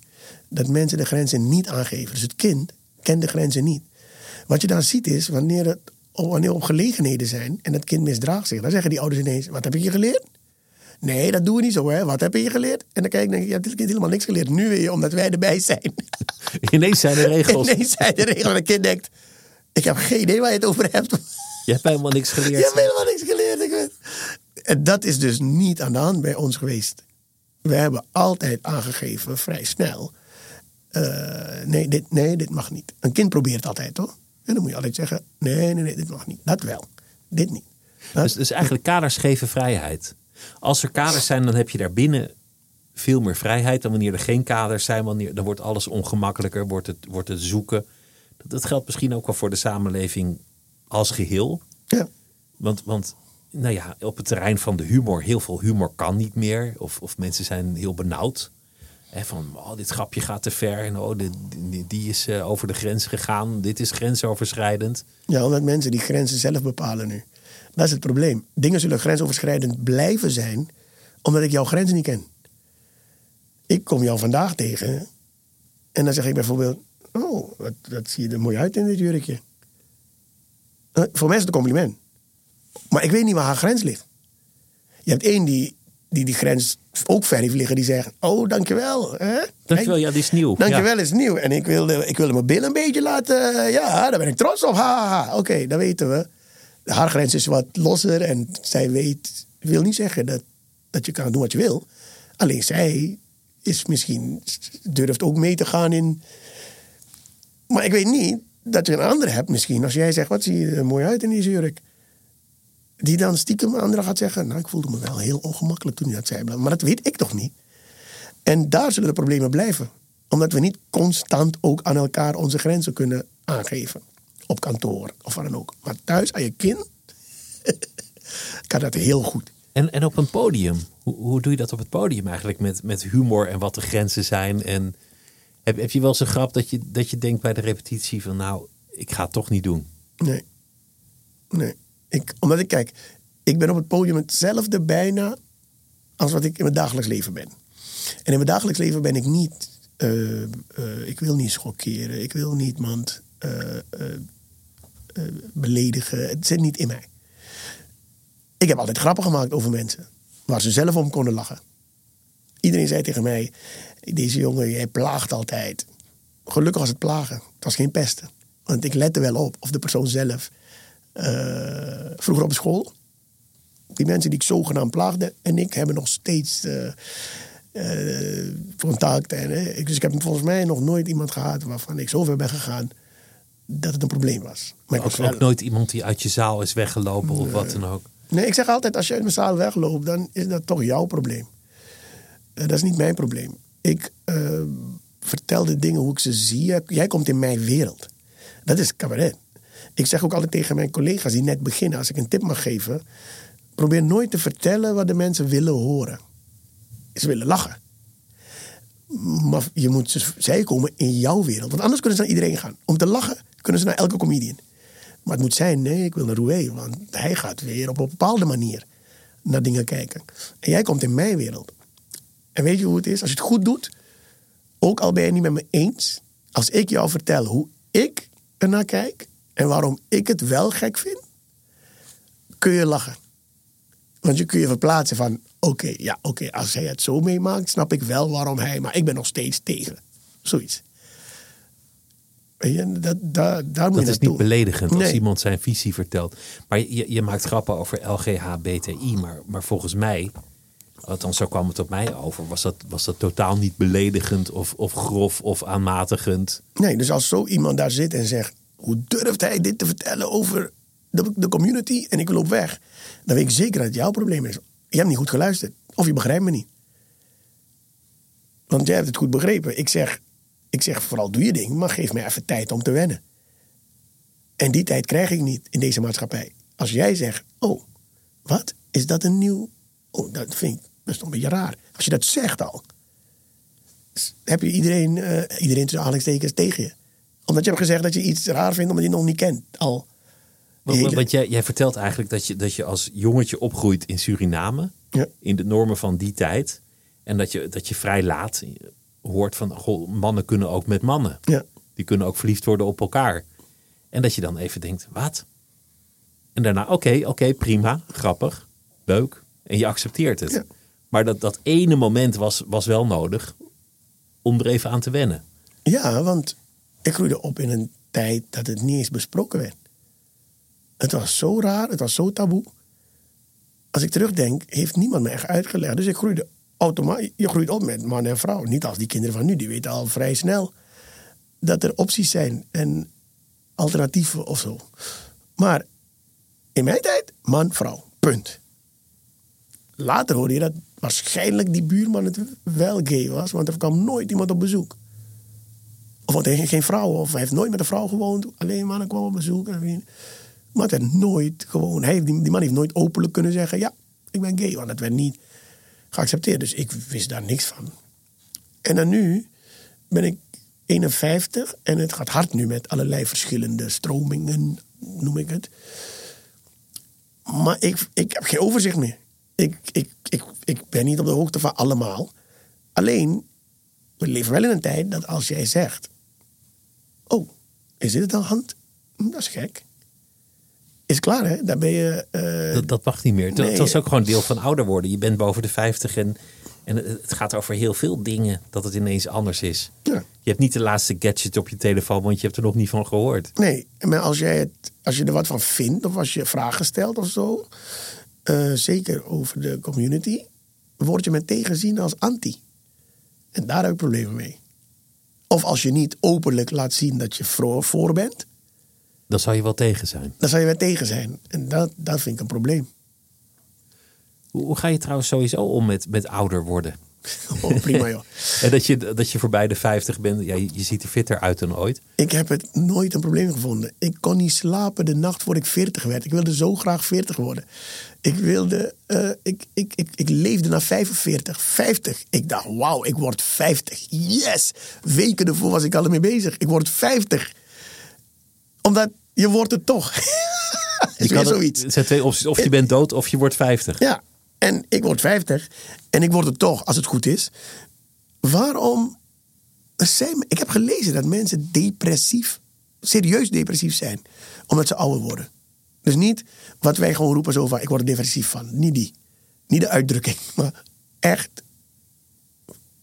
dat mensen de grenzen niet aangeven. Dus het kind kent de grenzen niet. Wat je dan ziet is, wanneer het wanneer er op gelegenheden zijn en het kind misdraagt zich, dan zeggen die ouders ineens: Wat heb ik je geleerd? Nee, dat doen we niet zo, hè? Wat heb je geleerd? En dan kijk ik, denk ik, ja, dit kind helemaal niks geleerd. Nu weer, omdat wij erbij zijn. Ineens zijn er regels. Ineens zijn de regels. En het kind denkt: Ik heb geen idee waar je het over hebt. Je hebt helemaal niks Je geleerd. hebt helemaal niks geleerd. Ik weet. En dat is dus niet aan de hand bij ons geweest. We hebben altijd aangegeven, vrij snel. eh, nee, dit, nee, dit mag niet. Een kind probeert altijd, toch? En dan moet je altijd zeggen: nee, nee, nee, dit mag niet. Dat wel. Dit niet. Dat- Dus, dus eigenlijk kaders geven vrijheid. Als er kaders zijn, dan heb je daarbinnen veel meer vrijheid dan wanneer er geen kaders zijn. Wanneer, dan wordt alles ongemakkelijker, wordt het, wordt het zoeken. Dat, dat geldt misschien ook wel voor de samenleving als geheel. Ja. Want, want nou ja, op het terrein van de humor, heel veel humor kan niet meer. Of, of mensen zijn heel benauwd. Hè, van, oh, dit grapje gaat te ver. En oh, die is eh, over de grens gegaan. Dit is grensoverschrijdend. Ja, omdat mensen die grenzen zelf bepalen nu. Dat is het probleem. Dingen zullen grensoverschrijdend blijven zijn, omdat ik jouw grenzen niet ken. Ik kom jou vandaag tegen en dan zeg ik bijvoorbeeld: Oh, dat zie je er mooi uit in dit jurkje. Eh, Voor mij is het een compliment. Maar ik weet niet waar haar grens ligt. Je hebt één die die, die grens ook ver heeft liggen, die zegt: Oh, dankjewel. Hè? Dankjewel, ja, die is nieuw. Dankjewel, Ja. is nieuw. En ik wilde, ik wilde mijn billen een beetje laten. Ja, daar ben ik trots op. Ha, ha, ha. Oké, dat weten we. Haar grens is wat losser en zij weet, wil niet zeggen dat, dat je kan doen wat je wil. Alleen zij is misschien, durft ook mee te gaan in. Maar ik weet niet dat je een andere hebt misschien. Als jij zegt, wat zie je er mooi uit in die jurk. Die dan stiekem een andere gaat zeggen, nou ik voelde me wel heel ongemakkelijk toen je dat zei. Maar dat weet ik toch niet. En daar zullen de problemen blijven. Omdat we niet constant ook aan elkaar onze grenzen kunnen aangeven. Op kantoor of waar dan ook. Maar thuis aan je kind kan dat heel goed. En, en op een podium, hoe, hoe doe je dat op het podium eigenlijk? Met, met humor en wat de grenzen zijn. En heb, heb je wel eens een grap dat je, dat je denkt bij de repetitie van nou, ik ga het toch niet doen. Nee. Nee. Ik, omdat ik kijk, ik ben op het podium hetzelfde bijna als wat ik in mijn dagelijks leven ben. En in mijn dagelijks leven ben ik niet, eh, eh, ik wil niet schokkeren, ik wil niet iemand eh, eh, beledigen. Het zit niet in mij. Ik heb altijd grappen gemaakt over mensen waar ze zelf om konden lachen. Iedereen zei tegen mij: Deze jongen, jij plaagt altijd. Gelukkig was het plagen. Het was geen pesten. Want ik lette wel op of de persoon zelf. eh, vroeger op school. Die mensen die ik zogenaamd plaagde en ik hebben nog steeds eh, eh, contact. En, dus ik heb volgens mij nog nooit iemand gehad waarvan ik zo ver ben gegaan dat het een probleem was. Maar ik Ook, wel- ook nooit iemand die uit je zaal is weggelopen of wat dan ook. Nee, ik zeg altijd, als je uit mijn zaal wegloopt, dan is dat toch jouw probleem. Eh, dat is niet mijn probleem. Ik eh, vertel de dingen hoe ik ze zie. Jij- komt in mijn wereld. Dat is cabaret. Ik zeg ook altijd tegen mijn collega's die net beginnen, als ik een tip mag geven, probeer nooit te vertellen wat de mensen willen horen. Ze willen lachen. Maar je moet ze, zij komen in jouw wereld. Want anders kunnen ze naar iedereen gaan. Om te lachen kunnen ze naar elke comedian. Maar het moet zijn, nee, ik wil naar Roué. Want hij gaat weer op een bepaalde manier naar dingen kijken. En jij komt in mijn wereld. En weet je hoe het is? Als je het goed doet, ook al ben je het niet met me eens. Als ik jou vertel hoe ik ernaar kijk en waarom ik het wel gek vind, kun je lachen. Want je kun je verplaatsen van, oké, ja, oké, als hij het zo meemaakt, snap ik wel waarom hij, maar ik ben nog steeds tegen. Zoiets. Je, dat, daar, daar moet Dat je is niet beledigend als iemand zijn visie vertelt. Maar je, je maakt grappen over LGHBTI. Maar, maar volgens mij, althans zo kwam het op mij over, was dat, was dat totaal niet beledigend of, of grof of aanmatigend. Nee, dus als zo iemand daar zit en zegt: hoe durft hij dit te vertellen over de, de community en ik loop weg, dan weet ik zeker dat het jouw probleem is. Je hebt niet goed geluisterd of je begrijpt me niet. Want jij hebt het goed begrepen. Ik zeg, ik zeg vooral doe je ding, maar geef mij even tijd om te wennen. En die tijd krijg ik niet in deze maatschappij. Als jij zegt, oh, wat? Is dat een nieuw... Oh, dat vind ik best wel een beetje raar. Als je dat zegt al, heb je iedereen, eh, iedereen tussen aanhalingstekens tegen je. Omdat je hebt gezegd dat je iets raar vindt omdat je het nog niet kent. Al. Want, jij, jij vertelt eigenlijk dat je, dat je als jongetje opgroeit in Suriname. Ja. In de normen van die tijd. En dat je, dat je vrij laat hoort van goh, mannen kunnen ook met mannen. Ja. Die kunnen ook verliefd worden op elkaar. En dat je dan even denkt, wat? En daarna, oké, oké, prima, grappig, leuk. En je accepteert het. Ja. Maar dat, dat ene moment was, was wel nodig om er even aan te wennen. Ja, want ik groeide op in een tijd dat het niet eens besproken werd. Het was zo raar, het was zo taboe. Als ik terugdenk, heeft niemand me echt uitgelegd. Dus ik groeide automatisch. Je groeit op met man en vrouw. Niet als die kinderen van nu, die weten al vrij snel dat er opties zijn en alternatieven of zo. Maar in mijn tijd, man, vrouw. Punt. Later hoorde je dat waarschijnlijk die buurman het wel gay was, want er kwam nooit iemand op bezoek. Of want hij ging geen vrouw, of hij heeft nooit met een vrouw gewoond. Alleen mannen kwamen op bezoek. Maar het werd nooit gewoon. Hij, die, die man heeft nooit openlijk kunnen zeggen: ja, ik ben gay. Want het werd niet geaccepteerd. Dus ik wist daar niks van. En dan nu ben ik 51 en het gaat hard nu met allerlei verschillende stromingen, noem ik het. Maar ik, ik heb geen overzicht meer. Ik, ik, ik, ik ben niet op de hoogte van allemaal. Alleen, we leven wel in een tijd dat als jij zegt... Oh, is dit het de hand? Dat is gek. Is klaar, hè? Dan ben je... eh, Dat, dat mag niet meer. Dat, nee. dat is ook gewoon deel van ouder worden. Je bent boven de 50 en, en het gaat over heel veel dingen dat het ineens anders is. ja. Je hebt niet de laatste gadget op je telefoon, want je hebt er nog niet van gehoord. Nee, maar als, jij het, als je er wat van vindt of als je vragen stelt of zo, eh, zeker over de community, word je meteen gezien als anti. En daar heb ik problemen mee. Of als je niet openlijk laat zien dat je voor, voor bent, Dan zou je wel tegen zijn. dan zou je weer tegen zijn. En dat, dat vind ik een probleem. Hoe, hoe ga je trouwens sowieso om met, met ouder worden? Oh, prima joh. En dat je, dat je voorbij de 50 bent, ja, je, je ziet er fitter uit dan ooit. Ik heb het nooit een probleem gevonden. Ik kon niet slapen de nacht voor ik 40 werd. Ik wilde zo graag 40 worden. Ik wilde, eh, ik, ik, ik, ik leefde naar 45, 50. Ik dacht, wauw, ik word 50. Yes! Weken ervoor was ik al ermee bezig. Ik word 50. Omdat je wordt het toch. is Je weer kan zoiets. Het zijn twee opties. Of je bent dood of je wordt 50. Ja, en ik word 50 en ik word het toch, als het goed is. Waarom? Zijn, ik heb gelezen dat mensen depressief, serieus depressief zijn, omdat ze ouder worden. Dus niet wat wij gewoon roepen zo van, ik word er depressief van. Niet die. Niet de uitdrukking, maar echt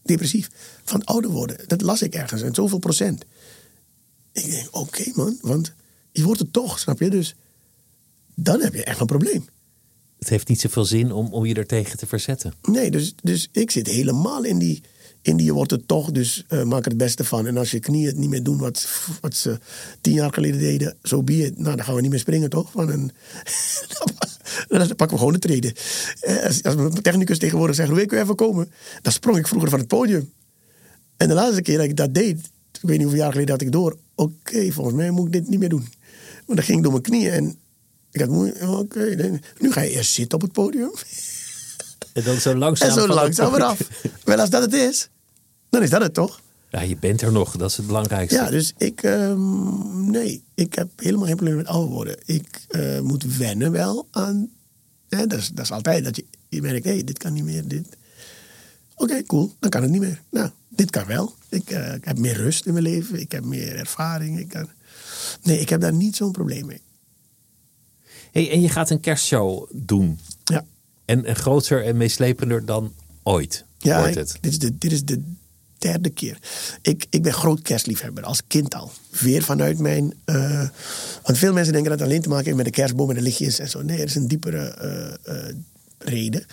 depressief. Van ouder worden. Dat las ik ergens, en zoveel procent. Ik denk, oké man, want je wordt het toch, snap je? Dus dan heb je echt een probleem. Het heeft niet zoveel zin om, om je er tegen te verzetten. Nee, dus, dus ik zit helemaal in die, in die je wordt het toch, dus eh, maak er het beste van. En als je knieën het niet meer doen wat, wat ze tien jaar geleden deden, zo be it. Nou, dan gaan we niet meer springen, toch? Van een, dan pakken we gewoon de treden. Eh, als, als mijn technicus tegenwoordig zegt, wil ik even komen? Dan sprong ik vroeger van het podium. En de laatste keer dat ik dat deed, ik weet niet hoeveel jaar geleden had ik door. Oké, volgens mij moet ik dit niet meer doen. Want dan ging ik door mijn knieën en ik had moeite. Oké, dan- nu ga je eerst zitten op het podium. En dan zo langzaam. En zo dat langzaam eraf. Wel, als dat het is, dan is dat het toch? Ja, je bent er nog. Dat is het belangrijkste. Ja, dus ik, ehm, nee, ik heb helemaal geen probleem met ouder worden. Ik eh, moet wennen wel aan, hè, dat, is, dat is altijd dat je, je merkt, hé, dit kan niet meer, dit. Oké, cool, dan kan het niet meer. Nou, dit kan wel. Ik, eh, ik heb meer rust in mijn leven, ik heb meer ervaring. Ik kan... Nee, ik heb daar niet zo'n probleem mee. Hey, en je gaat een kerstshow doen. Ja. En, en groter en meeslepender dan ooit Ja, wordt ik- het. Dit, is de, dit is de derde keer. Ik, ik ben groot kerstliefhebber, als kind al. Weer vanuit mijn... eh, want veel mensen denken dat het alleen te maken heeft met de kerstboom en de lichtjes en zo. Nee, er is een diepere eh, eh, reden.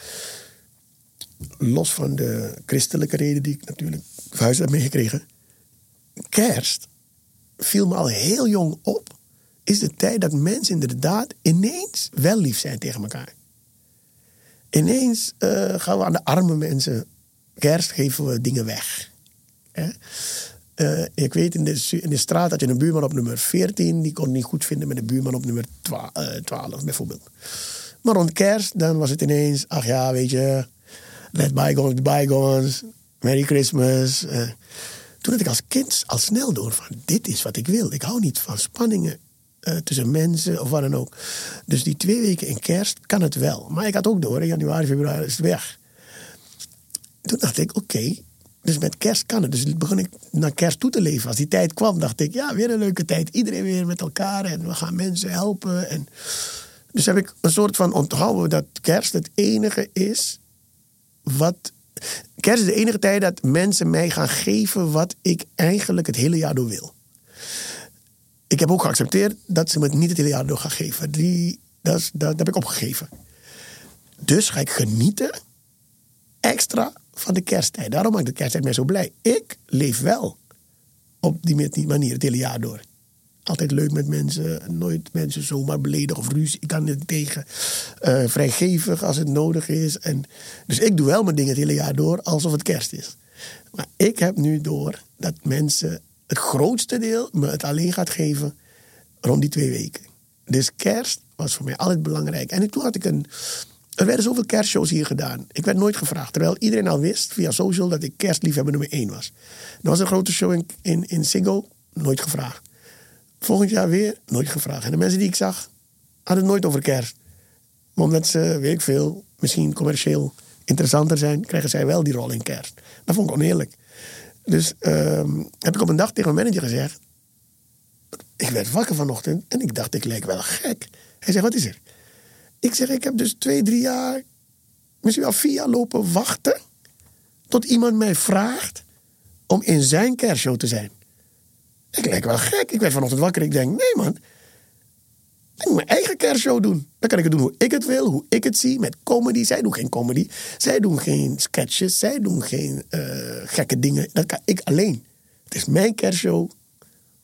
Los van de christelijke reden die ik natuurlijk verhuisd heb meegekregen. Kerst viel me al heel jong op. Is de tijd dat mensen inderdaad ineens wel lief zijn tegen elkaar. Ineens eh, gaan we aan de arme mensen kerst geven we dingen weg. Eh, ik weet in de, straat had je een buurman op nummer 14, die kon niet goed vinden met de buurman op nummer 12, eh, 12 bijvoorbeeld. Maar rond kerst, dan was het ineens, ach ja, weet je, let bygones bygones, Merry Christmas. Toen had ik als kind al snel door van, dit is wat ik wil. Ik hou niet van spanningen eh, tussen mensen of wat dan ook. Dus die twee weken in kerst kan het wel. Maar ik had ook door, in januari, februari is het weg toen dacht ik, oké, dus met kerst kan het. Dus begon ik naar kerst toe te leven. Als die tijd kwam, dacht ik, ja, weer een leuke tijd. Iedereen weer met elkaar en we gaan mensen helpen. En dus heb ik een soort van onthouden dat kerst het enige is wat... Kerst is de enige tijd dat mensen mij gaan geven wat ik eigenlijk het hele jaar door wil. Ik heb ook geaccepteerd dat ze me niet het hele jaar door gaan geven. Die, dat, dat heb ik opgegeven. Dus ga ik genieten extra van de kersttijd. Daarom maakt de kersttijd mij zo blij. Ik leef wel op die manier het hele jaar door. Altijd leuk met mensen, nooit mensen zomaar beledigen of ruzie. Ik kan er tegen. Eh, vrijgevig als het nodig is. En, dus ik doe wel mijn dingen het hele jaar door alsof het kerst is. Maar ik heb nu door dat mensen het grootste deel me het alleen gaat geven rond die twee weken. Dus kerst was voor mij altijd belangrijk. En toen had ik een. Er werden zoveel kerstshows hier gedaan. Ik werd nooit gevraagd. Terwijl iedereen al wist via social dat ik kerstliefhebber nummer één was. Er was een grote show in, in, in Single, nooit gevraagd. Volgend jaar weer, nooit gevraagd. En de mensen die ik zag, hadden het nooit over kerst. Maar omdat ze, weet ik veel, misschien commercieel interessanter zijn, krijgen zij wel die rol in kerst. Dat vond ik oneerlijk. Dus ehm, heb ik op een dag tegen mijn manager gezegd. Ik werd wakker vanochtend en ik dacht, ik leek wel gek. Hij zegt, wat is er? Ik zeg, ik heb dus twee, drie jaar, misschien wel vier jaar lopen wachten. Tot iemand mij vraagt om in zijn kerstshow te zijn. Ik leek wel gek. Ik werd vanochtend wakker. Ik denk, nee man. Ik moet mijn eigen kerstshow doen. Dan kan ik het doen hoe ik het wil, hoe ik het zie. Met comedy. Zij doen geen comedy. Zij doen geen sketches. Zij doen geen uh, gekke dingen. Dat kan ik alleen. Het is mijn kerstshow.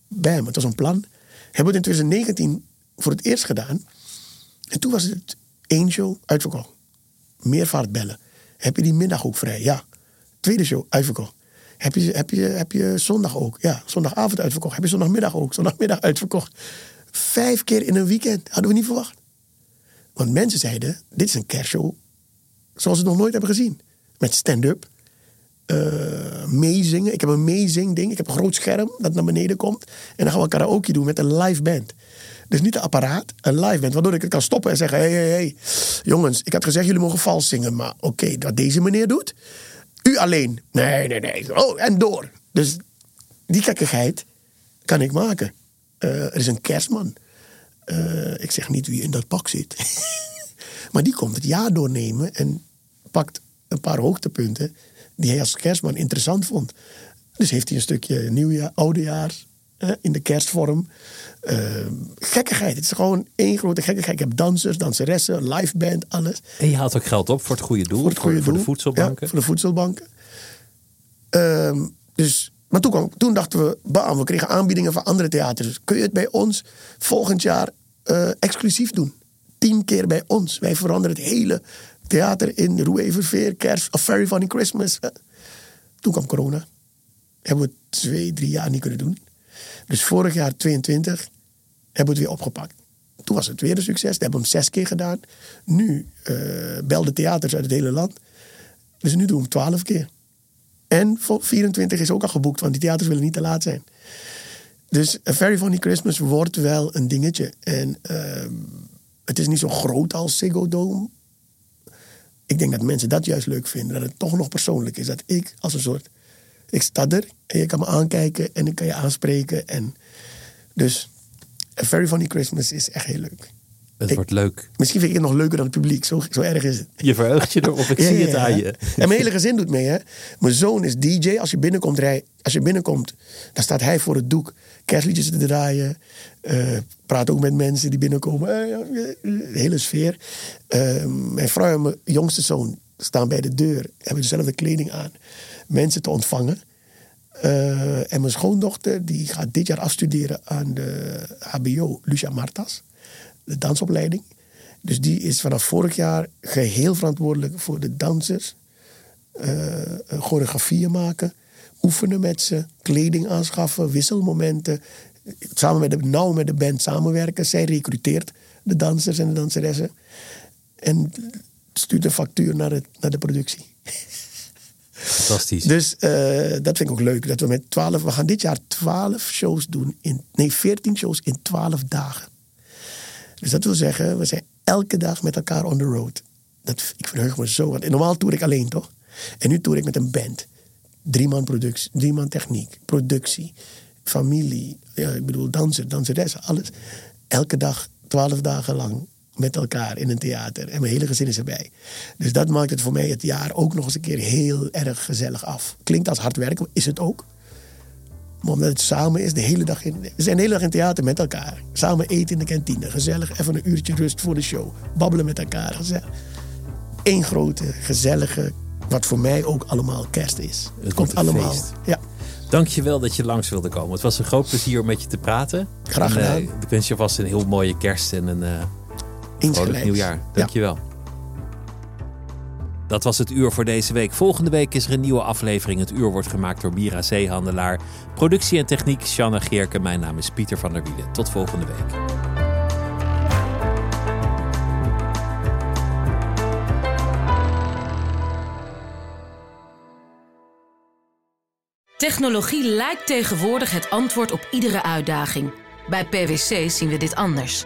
Bam, het was een plan. Hebben we het in 2019 voor het eerst gedaan. En toen was het één show uitverkocht. Meervaart bellen. Heb je die middag ook vrij? Ja. Tweede show uitverkocht. Heb je, heb, je, heb je zondag ook? Ja, zondagavond uitverkocht. Heb je zondagmiddag ook? Zondagmiddag uitverkocht. Vijf keer in een weekend. Hadden we niet verwacht. Want mensen zeiden, dit is een kerstshow zoals we het nog nooit hebben gezien. Met stand-up. Uh, meezingen. Ik heb een meezing ding. Ik heb een groot scherm dat naar beneden komt. En dan gaan we karaoke doen met een live band. Dus niet een apparaat, een live band. Waardoor ik het kan stoppen en zeggen: hé, hé, hé. Jongens, ik had gezegd, jullie mogen vals zingen. Maar oké, okay, wat deze meneer doet. U alleen. Nee, nee, nee. Oh, en door. Dus die gekkigheid kan ik maken. Uh, er is een kerstman. Uh, ik zeg niet wie in dat pak zit. maar die komt het jaar doornemen en pakt een paar hoogtepunten die hij als kerstman interessant vond. Dus heeft hij een stukje nieuwjaar, oudejaars in de kerstvorm. Uh, gekkigheid. Het is gewoon één grote gekkigheid. Ik heb dansers, danseressen, live band, alles. En je haalt ook geld op voor het goede doel. Voor, het goede voor, doel. voor de voedselbanken. Ja, voor de voedselbanken. Uh, dus, maar toen, kwam, toen dachten we, bam, we kregen aanbiedingen van andere theaters. Kun je het bij ons volgend jaar uh, exclusief doen? Tien keer bij ons. Wij veranderen het hele theater in Roeverveer, Kerst, of Very Funny Christmas. Toen kwam corona. Hebben we twee, drie jaar niet kunnen doen. Dus vorig jaar, 22, hebben we het weer opgepakt. Toen was het weer een succes. Dat hebben we hem zes keer gedaan. Nu uh, belden theaters uit het hele land. Dus nu doen we hem twaalf keer. En voor 24 is ook al geboekt, want die theaters willen niet te laat zijn. Dus A Very Funny Christmas wordt wel een dingetje. En uh, het is niet zo groot als Ziggo Dome. Ik denk dat mensen dat juist leuk vinden. Dat het toch nog persoonlijk is. Dat ik als een soort ik sta er en je kan me aankijken en ik kan je aanspreken. En dus A Very Funny Christmas is echt heel leuk. Het ik, wordt leuk. Misschien vind ik het nog leuker dan het publiek. Zo, zo erg is het. Je verheugt je erop, ik ja, zie ja, het aan je. En mijn hele gezin doet mee. Hè? Mijn zoon is DJ. Als je binnenkomt, rij, als je binnenkomt dan staat hij voor het doek. Kerstliedjes te draaien. Uh, praat ook met mensen die binnenkomen. de hele sfeer. Uh, mijn vrouw en mijn jongste zoon staan bij de deur. Hebben dezelfde kleding aan mensen te ontvangen. Uh, en mijn schoondochter die gaat dit jaar afstuderen aan de HBO Lucia Martas, de dansopleiding. Dus die is vanaf vorig jaar geheel verantwoordelijk voor de dansers. Uh, choreografieën maken, oefenen met ze, kleding aanschaffen, wisselmomenten. Samen met de, nauw met de band samenwerken. Zij recruteert de dansers en de danseressen. En stuurt een factuur naar, het, naar de productie. Fantastisch. Dus uh, dat vind ik ook leuk. Dat we met 12, we gaan dit jaar 12 shows doen. In, nee, 14 shows in 12 dagen. Dus dat wil zeggen, we zijn elke dag met elkaar on the road. Dat, ik verheug me zo. Want normaal toer ik alleen, toch? En nu toer ik met een band. Drie man productie, drie man techniek, productie, familie. Ja, ik bedoel, dansen, danseressen, alles. Elke dag, twaalf dagen lang met elkaar in een theater. En mijn hele gezin is erbij. Dus dat maakt het voor mij het jaar ook nog eens een keer heel erg gezellig af. Klinkt als hard werken, is het ook. Maar omdat het samen is, de hele dag in, we zijn de hele dag in theater met elkaar. Samen eten in de kantine, gezellig, even een uurtje rust voor de show. Babbelen met elkaar, gezellig. Eén grote, gezellige, wat voor mij ook allemaal kerst is. Het, komt allemaal. Feest. Ja. Dankjewel dat je langs wilde komen. Het was een groot plezier om met je te praten. Graag gedaan. En, uh, ik wens je vast een heel mooie kerst en een uh, Inscheleid. Oh, nieuwjaar. Dankjewel. Dat was het uur voor deze week. Volgende week is er een nieuwe aflevering. Het uur wordt gemaakt door Mira Zeehandelaar. Productie en techniek Sjanne Geerke. Mijn naam is Pieter van der Wielen. Tot volgende week. Technologie lijkt tegenwoordig het antwoord op iedere uitdaging. Bij PwC zien we dit anders.